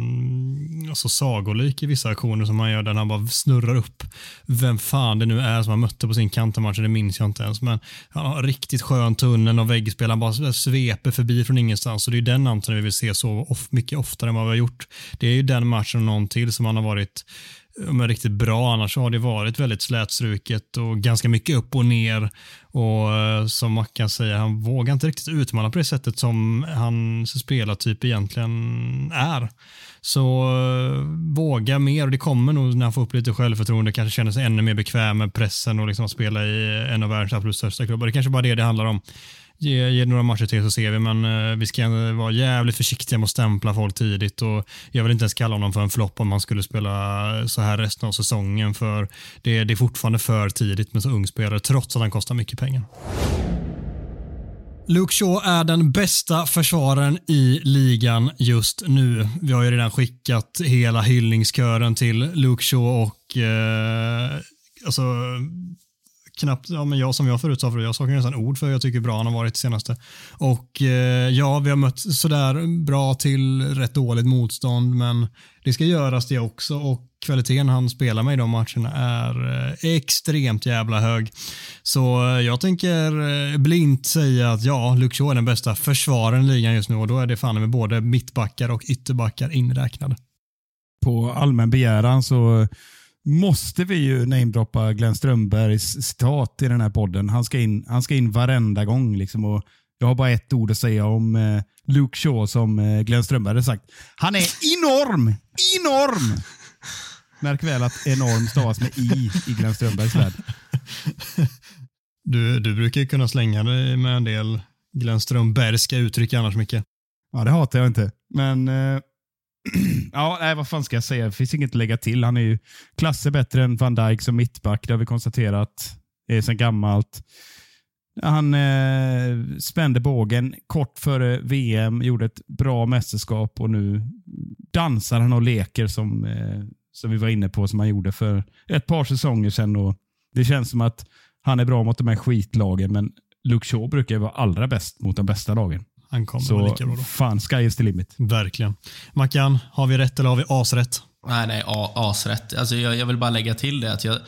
alltså sagolik i vissa aktioner som han gör där han bara snurrar upp vem fan det nu är som han mötte på sin kant matchen, det minns jag inte ens. Men han har riktigt skön tunnel och väggspel, han bara sveper förbi från ingenstans och det är den Antoni vi vill se så of mycket oftare än vad vi har gjort. Det är ju den matchen och någon till som han har varit men riktigt bra. Annars har det varit väldigt slätstruket och ganska mycket upp och ner. Och eh, som Mackan säger, han vågar inte riktigt utmana på det sättet som hans spelartyp egentligen är. Så eh, våga mer och det kommer nog när han får upp lite självförtroende, kanske känner sig ännu mer bekväm med pressen och liksom att spela i en av världens absolut största klubbar. Det kanske bara är det det handlar om ge, ge några matcher till så ser vi, men eh, vi ska vara jävligt försiktiga med att stämpla folk tidigt och jag vill inte ens kalla honom för en flopp om han skulle spela så här resten av säsongen för det, det är fortfarande för tidigt med så ung spelare trots att han kostar mycket pengar. Luke Shaw är den bästa försvararen i ligan just nu. Vi har ju redan skickat hela hyllningskören till Luke Shaw och eh, alltså knappt, ja, men jag som jag förut sa för jag saknar nästan ord för hur jag tycker bra han har varit senaste. Och eh, ja, vi har mött sådär bra till rätt dåligt motstånd, men det ska göras det också och kvaliteten han spelar med i de matcherna är eh, extremt jävla hög. Så eh, jag tänker eh, blint säga att ja, Luxor är den bästa försvararen i ligan just nu och då är det fan med både mittbackar och ytterbackar inräknade. På allmän begäran så måste vi ju namedroppa Glenn Strömbergs citat i den här podden. Han ska in, han ska in varenda gång. Liksom, och jag har bara ett ord att säga om eh, Luke Shaw som eh, Glenn Strömberg har sagt. Han är enorm! Enorm! Märk väl att enorm stavas med i i Glenn Strömbergs värld. Du, du brukar ju kunna slänga dig med en del Glenn Strömbergska uttryck annars mycket. Ja, det hatar jag inte. Men eh, ja, nej, vad fan ska jag säga? Det finns inget att lägga till. Han är ju klasser bättre än van Dijk som mittback. Det har vi konstaterat. Det är sedan gammalt. Han eh, spände bågen kort före VM, gjorde ett bra mästerskap och nu dansar han och leker som, eh, som vi var inne på, som han gjorde för ett par säsonger sedan. Och det känns som att han är bra mot de här skitlagen, men Luke Shaw brukar vara allra bäst mot de bästa lagen. Han kommer så lika bra då. fan, sky is the limit. Verkligen. Mackan, har vi rätt eller har vi asrätt? Nej, nej, asrätt. Alltså, jag, jag vill bara lägga till det att jag,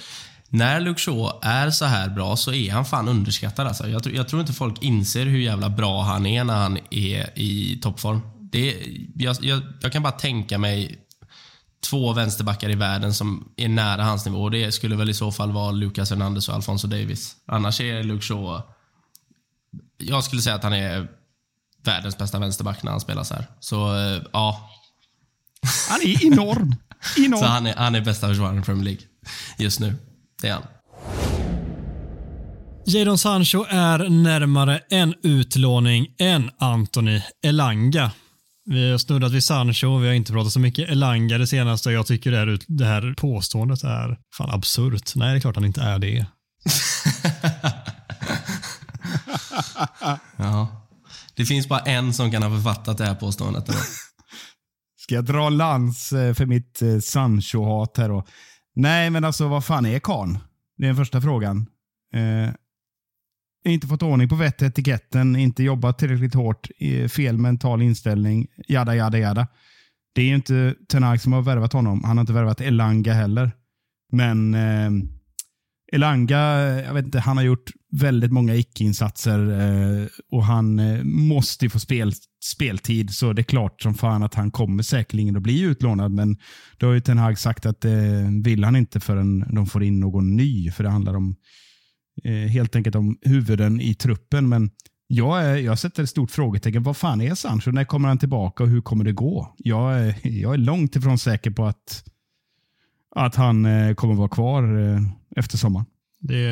när Luke Shaw är så här bra så är han fan underskattad. Alltså. Jag, jag, tror inte folk inser hur jävla bra han är när han är i toppform. Det, jag, jag, jag kan bara tänka mig två vänsterbackar i världen som är nära hans nivå. Det skulle väl i så fall vara Lucas Hernandez och Alfonso Davis. Annars är Luke Shaw... Jag skulle säga att han är världens bästa vänsterback när han spelar så här. Så eh, ja. Han är enorm. enorm. så han är, han är bästa försvararen i Premier League just nu. Det är han. Jadon Sancho är närmare en utlåning än Anthony Elanga. Vi har snuddat vid Sancho, vi har inte pratat så mycket Elanga det senaste. Jag tycker det här, det här påståendet är fan absurt. Nej, det är klart han inte är det. Ja. Det finns bara en som kan ha författat det här påståendet. Ska jag dra lans eh, för mitt eh, Sancho-hat här då? Nej, men alltså vad fan är karln? Det är den första frågan. Eh, inte fått ordning på vett och etiketten, inte jobbat tillräckligt hårt, fel mental inställning, jada, jada, jada. Det är ju inte Tenag som har värvat honom. Han har inte värvat Elanga heller. Men eh, Elanga, jag vet inte, han har gjort väldigt många icke-insatser eh, och han eh, måste ju få spel, speltid. Så det är klart som fan att han kommer säkerligen att bli utlånad. Men då har ju Ten Hag sagt att det vill han inte förrän de får in någon ny. För det handlar om eh, helt enkelt om huvuden i truppen. Men jag, är, jag sätter ett stort frågetecken. Vad fan är Sancho? När kommer han tillbaka och hur kommer det gå? Jag är, jag är långt ifrån säker på att, att han eh, kommer vara kvar eh, efter sommaren. Det,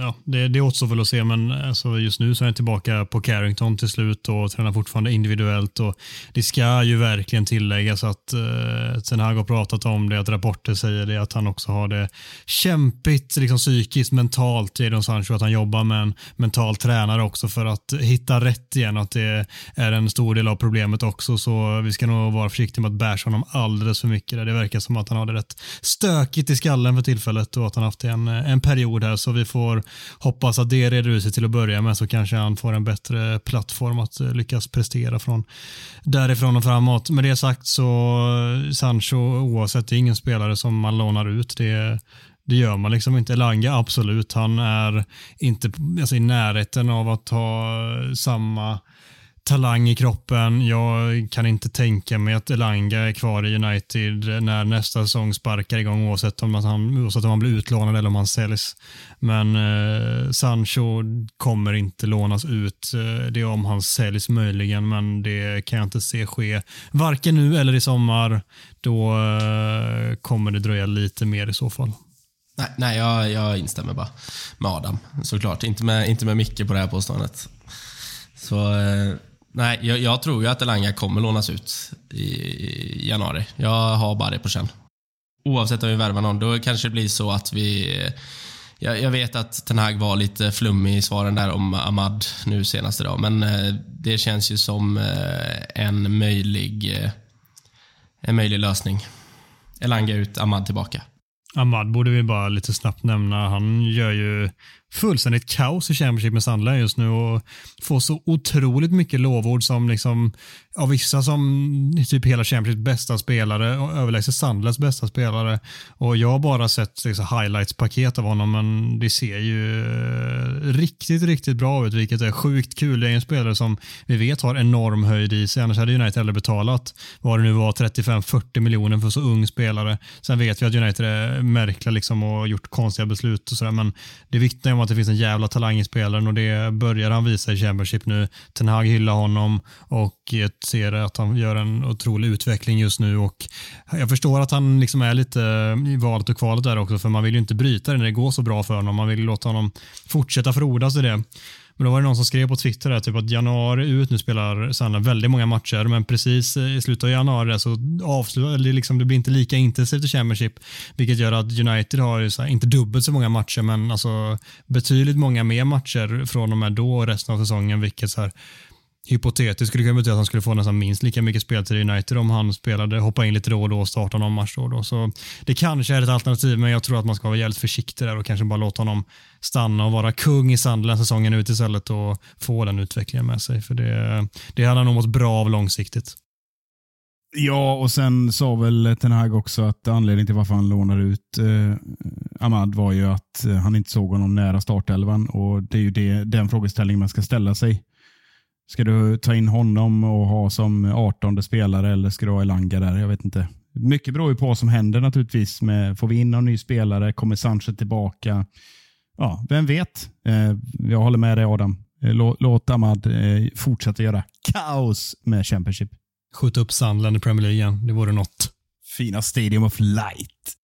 ja, det, det återstår väl att se, men alltså just nu så är han tillbaka på Carrington till slut och tränar fortfarande individuellt. Och det ska ju verkligen tilläggas att eh, Ten Hag har pratat om det, att rapporter säger det, att han också har det kämpigt liksom psykiskt, mentalt, Jadon Sancho, att han jobbar med en mental tränare också för att hitta rätt igen, och att det är en stor del av problemet också. Så vi ska nog vara försiktiga med att bära honom alldeles för mycket. Där. Det verkar som att han har det rätt stökigt i skallen för tillfället och att han haft en, en period här så vi får hoppas att det reder ut sig till att börja med så kanske han får en bättre plattform att eh, lyckas prestera från därifrån och framåt. Med det sagt så eh, Sancho oavsett, det är ingen spelare som man lånar ut. Det, det gör man liksom inte. Elanga, absolut. Han är inte alltså, i närheten av att ha eh, samma talang i kroppen. Jag kan inte tänka mig att Elanga är kvar i United när nästa säsong sparkar igång oavsett om han, oavsett om han blir utlånad eller om han säljs. Men eh, Sancho kommer inte lånas ut. Eh, det är om han säljs möjligen, men det kan jag inte se ske. Varken nu eller i sommar. Då eh, kommer det dröja lite mer i så fall. Nej, nej jag, jag instämmer bara med Adam. Såklart. Inte med, inte med Micke på det här påståendet. Så eh, nej, jag, jag tror ju att Elanga kommer lånas ut i, i januari. Jag har bara det på känn. Oavsett om vi värvar någon, då kanske det blir så att vi... Jag, jag vet att Ten Hag var lite flummig i svaren där om Ahmad nu senast idag, men eh, det känns ju som eh, en möjlig, eh, en möjlig lösning. Elanga ut, Ahmad tillbaka. Ahmad borde vi bara lite snabbt nämna. Han gör ju fullständigt kaos i Championship med Sandland just nu och får så otroligt mycket lovord som liksom av vissa som typ hela Championships bästa spelare och överlägset Sandlands bästa spelare. Och jag har bara sett liksom, highlights-paket av honom men det ser ju eh, riktigt, riktigt bra ut vilket är sjukt kul. Det är en spelare som vi vet har enorm höjd i sig. Annars hade United hellre betalat vad det nu var 35-40 miljoner för så ung spelare. Sen vet vi att United är märkliga liksom och gjort konstiga beslut och sådär men det vittnar om att det finns en jävla talang i spelaren och det börjar han visa i Championship nu. Ten Hag hyllar honom och ser att han gör en otrolig utveckling just nu och jag förstår att han liksom är lite i valet och kvalet där också för man vill ju inte bryta det när det går så bra för honom. Man vill låta honom fortsätta frodas i det. Men då var det någon som skrev på Twitter där, typ att januari ut, nu spelar Sanna väldigt många matcher, men precis i slutet av januari så avslutar det, liksom, det blir inte lika intensivt i Championship, vilket gör att United har ju så här, inte dubbelt så många matcher, men alltså betydligt många mer matcher från och med då och resten av säsongen, vilket så här, hypotetiskt skulle det kunna betyda att han skulle få nästan minst lika mycket speltid i United om han spelade, hoppa in lite då och då och starta någon match då och då. Så det kanske är ett alternativ, men jag tror att man ska vara jävligt försiktig där och kanske bara låta honom stanna och vara kung i Sunderland säsongen ut istället och få den utvecklingen med sig. För det, det hade han nog mått bra av långsiktigt. Ja, och sen sa väl Ten Hag också att anledningen till varför han lånade ut eh, Ahmad var ju att eh, han inte såg honom nära startelvan och det är ju det, den frågeställningen man ska ställa sig. Ska du ta in honom och ha som 18 spelare eller ska du ha Elanga där? Jag vet inte. Mycket beror ju på vad som händer naturligtvis. Med, får vi in någon ny spelare? Kommer Sanchez tillbaka? Ja, vem vet? Eh, jag håller med dig Adam. Eh, låt, Ahmad eh, fortsätta göra kaos med Championship. Skjuta upp Sunderland i Premier League igen. Det vore något. Fina Stadium of Light.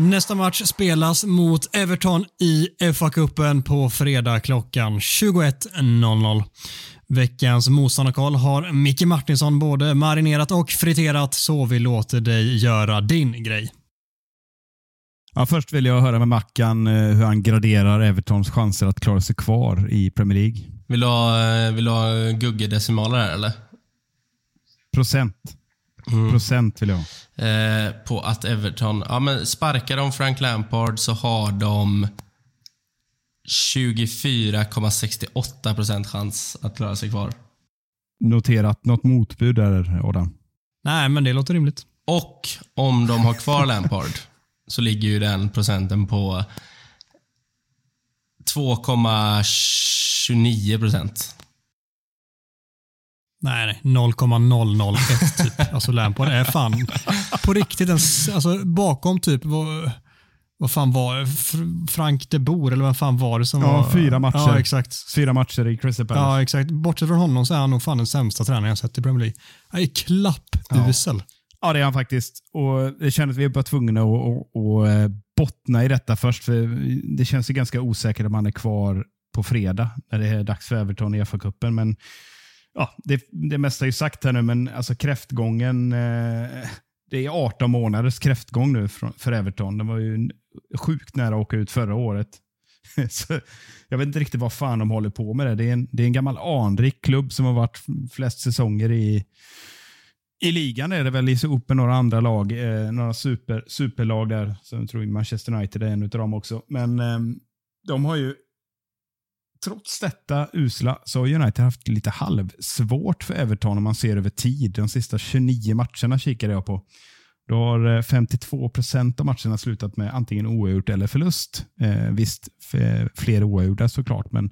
Nästa match spelas mot Everton i FA-cupen på fredag klockan 21.00. Veckans motståndarkoll har Micke Martinsson både marinerat och friterat så vi låter dig göra din grej. Ja, först vill jag höra med Mackan eh, hur han graderar Evertons chanser att klara sig kvar i Premier League. Vill du ha, eh, vill du ha guggedecimaler här eller? Procent. Procent vill jag ha. Eh, på att Everton, ja men sparkar de Frank Lampard så har de 24,68% chans att klara sig kvar. Noterat något motbud där, Adam. Nej, men det låter rimligt. Och om de har kvar Lampard så ligger ju den procenten på 2,29 procent. Nej, nej. 0,001 typ. Alltså Lampard är fan på riktigt en, alltså bakom typ vad, vad fan var det? Fr- Frank de Boer eller vad fan var det som Ja, var? fyra matcher. Ja, exakt. Fyra matcher i Crystal Palace. Ja, exakt. Bortsett från honom så är han nog fan den sämsta tränaren jag sett i Premier League. Han är klappusel. Ja, det är han faktiskt. Och Det kändes att vi var tvungna att, att, att eh, bottna i detta först. För Det känns ju ganska osäkert om han är kvar på fredag när det är dags för Everton i FA-cupen. Men ja, det, det mesta är ju sagt här nu, men alltså kräftgången. Eh, det är 18 månaders kräftgång nu för, för Everton. Det var ju sjukt nära att åka ut förra året. Så jag vet inte riktigt vad fan de håller på med. Det, det, är, en, det är en gammal anrik klubb som har varit flest säsonger i, i ligan är det väl ihop med några andra lag, eh, några super, superlag där. Så jag tror Manchester United är en av dem också. Men eh, de har ju, trots detta usla, så har United haft lite halvsvårt för Everton om man ser över tid. De sista 29 matcherna kikade jag på. Då har eh, 52 procent av matcherna slutat med antingen oavgjort eller förlust. Eh, visst, fler oavgjorda såklart, men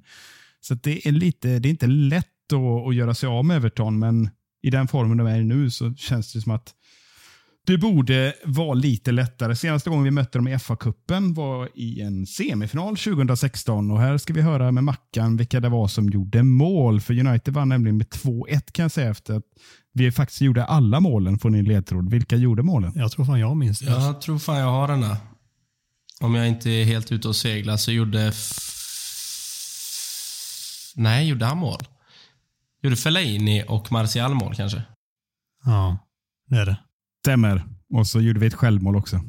så att det är lite, det är inte lätt att, att göra sig av med Everton, men i den formen de är i nu så känns det som att det borde vara lite lättare. Senaste gången vi mötte dem i FA-cupen var i en semifinal 2016 och här ska vi höra med Mackan vilka det var som gjorde mål. För United vann nämligen med 2-1 kan jag säga efter att vi faktiskt gjorde alla målen från din ledtråd. Vilka gjorde målen? Jag tror fan jag minns det. Jag tror fan jag har den där. Om jag inte är helt ute och seglar så gjorde... F... Nej, gjorde han mål? Gjorde Fellaini och Martial mål kanske? Ja, det är det. Stämmer. Och så gjorde vi ett självmål också.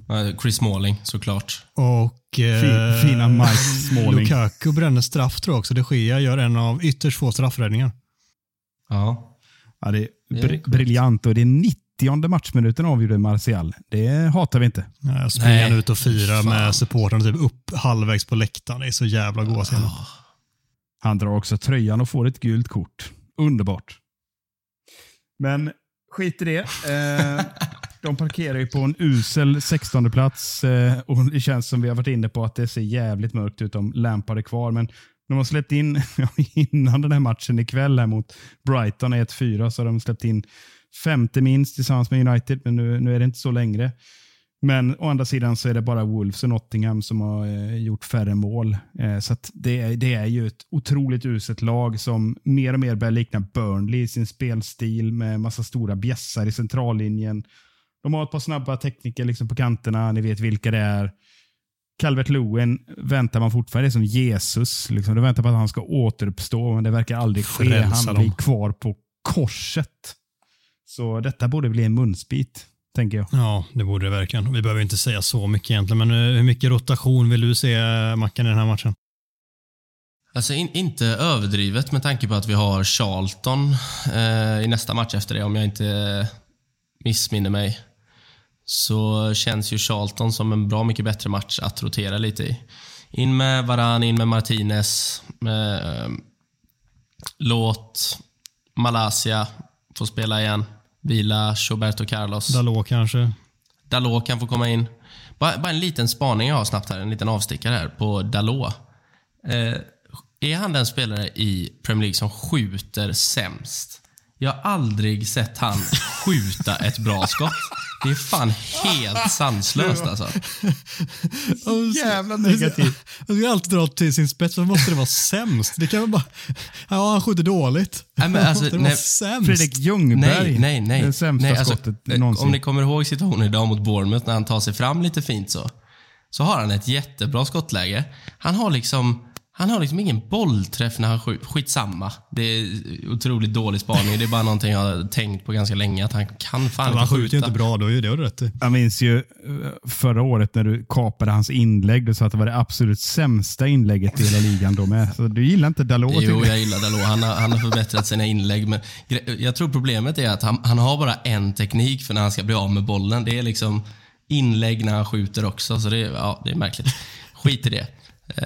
Chris Smalling såklart. Och eh, Fin- fina Mike Smalling. Lukaku bränner straff tror jag också. De Gea gör en av ytterst få straffräddningar. Ja. Ja, det är Det är br- korrekt. briljant och det är 90 matchminuten avgjorde Martial. Det hatar vi inte. Jag springer ut och firar fan. med supportrarna typ upp halvvägs på läktaren. Det är så jävla goa scener. Han drar också tröjan och får ett gult kort. Underbart. Men skit i det. Eh, de parkerar ju på en usel 16 plats eh, och det känns som vi har varit inne på att det ser jävligt mörkt ut om Lampard är kvar. Men de har släppt in, innan den här matchen ikväll här mot Brighton 1-4, så har de släppt in femte minst tillsammans med United, men nu, nu är det inte så längre. Men å andra sidan så är det bara Wolves och Nottingham som har eh, gjort färre mål. Eh, så att det, det är ju ett otroligt uselt lag som mer och mer börjar likna Burnley i sin spelstil med massa stora bjässar i centrallinjen. De har ett par snabba tekniker liksom på kanterna, ni vet vilka det är. Calvert Lewin väntar man fortfarande, det är som Jesus. Liksom. Du väntar på att han ska återuppstå, men det verkar aldrig ske. Frälsa Han dem. blir kvar på korset. Så detta borde bli en munsbit, tänker jag. Ja, det borde det verkligen. Vi behöver inte säga så mycket egentligen, men eh, hur mycket rotation vill du se, eh, Mackan, i den här matchen? Alltså in, inte överdrivet med tanke på att vi har Charlton eh, i nästa match efter det, om jag inte missminner mig. Så känns ju Charlton som en bra mycket bättre match att rotera lite i. In med Varan, in med Martinez. Eh, låt Malaysia få spela igen. Vila Roberto Carlos. Dalot kanske? Dalot kan få komma in. Bara, bara en liten spaning jag har snabbt här, en liten avstickare här på Dalot. Eh, är han den spelare i Premier League som skjuter sämst? Jag har aldrig sett han skjuta ett bra skott. Det är fan helt sanslöst alltså. Jävla negativt. Jag ska alltid dra till sin spets, så måste det vara sämst. Det kan väl bara... Ja, han skjuter dåligt. Nej, men alltså, det nej, sämst? Fredrik Ljungberg. Nej, nej, nej. Det sämsta nej alltså, skottet någonsin. Om ni kommer ihåg situationen idag mot Bournemouth när han tar sig fram lite fint så. Så har han ett jättebra skottläge. Han har liksom, Han har liksom ingen bollträff när han skjuter. Skitsamma. Det är otroligt dålig spaning. Det är bara någonting jag har tänkt på ganska länge. Att han kan fan Han inte skjuter ju skjuta. inte bra då, är det rätt i. Jag minns ju eh, förra året när du kapade hans inlägg. Du sa att det var det absolut sämsta inlägget i hela ligan då med. Så du gillar inte Dalot? Jo, jag gillar Dalot. Han har, han har förbättrat sina inlägg. Men jag tror problemet är att han, han har bara en teknik för när han ska bli av med bollen. Det är liksom inlägg när han skjuter också. Så det, är- ja, det är märkligt. Skit i det. Eh,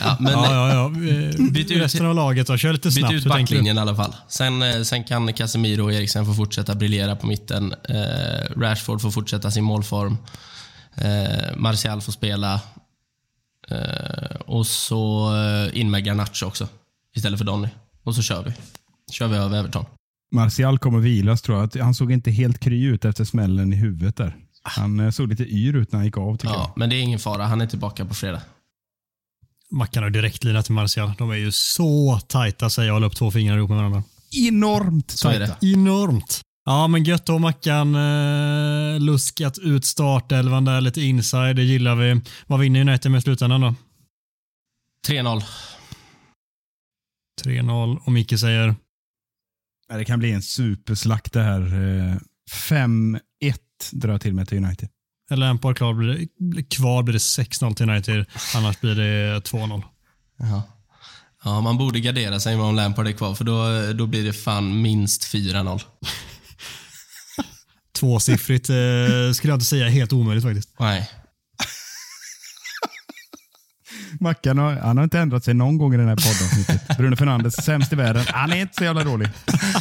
ja, men, Ja, ja, ja. Eh, Byt ut- Resten av laget då? Kör lite Byt snabbt. ut tänker du? backlinjen i alla fall. Sen, eh, sen kan Casemiro och Eriksen få fortsätta briljera på mitten. Eh, Rashford får fortsätta sin målform. Eh, Martial får spela. Eh, och så in med Garnacho också. Istället för Donny. Och så kör vi. Kör vi över Everton. Martial kommer vilas tror jag. Han såg inte helt kry ut efter smällen i huvudet där. Han såg lite yr ut när han gick av tycker Ja, men det är ingen fara. Han är tillbaka på fredag. Mackan har direktlina till Martial. De är ju så tajta säger jag och håller upp två fingrar ihop med varandra. Enormt Så är det. tajta. Enormt. Ja, men gött då Mackan. Eh, luskat ut startelvan där, lite inside. Det gillar vi. Vad vinner United med slutändan då? 3-0. 3-0 och Micke säger Det kan bli en superslakt det här. Eh, 5-1 drar jag till med till United. Eller Lampard klar blir det, kvar blir det 6-0 till United. Annars blir det 2-0. Ja. ja, man borde gardera sig om Lampard är kvar, för då, då blir det fan minst 4-0. Tvåsiffrigt eh, skulle jag inte säga helt omöjligt faktiskt. Nej. Mackan har, han har inte ändrat sig någon gång i den här poddavsnittet. Bruno Fernandes, sämst i världen. Han är inte så jävla dålig.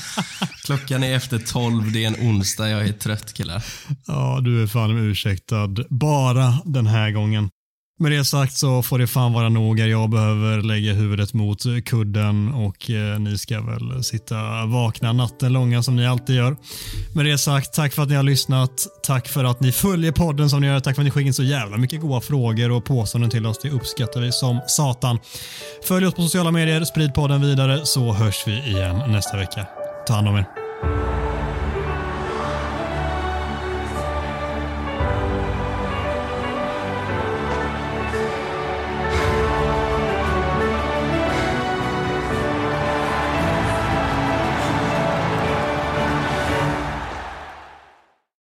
Klockan är efter 12, det är en onsdag, jag är trött killar. Ja, du är fan ursäktad. Bara den här gången. Med det sagt så får det fan vara nog. Jag behöver lägga huvudet mot kudden och eh, ni ska väl sitta vakna natten långa som ni alltid gör. Med det sagt, tack för att ni har lyssnat. Tack för att ni följer podden som ni gör. Tack för att ni skickar in så jävla mycket goda frågor och påståenden till oss. Det uppskattar vi som satan. Följ oss på sociala medier, sprid podden vidare så hörs vi igen nästa vecka. Ta hand om er.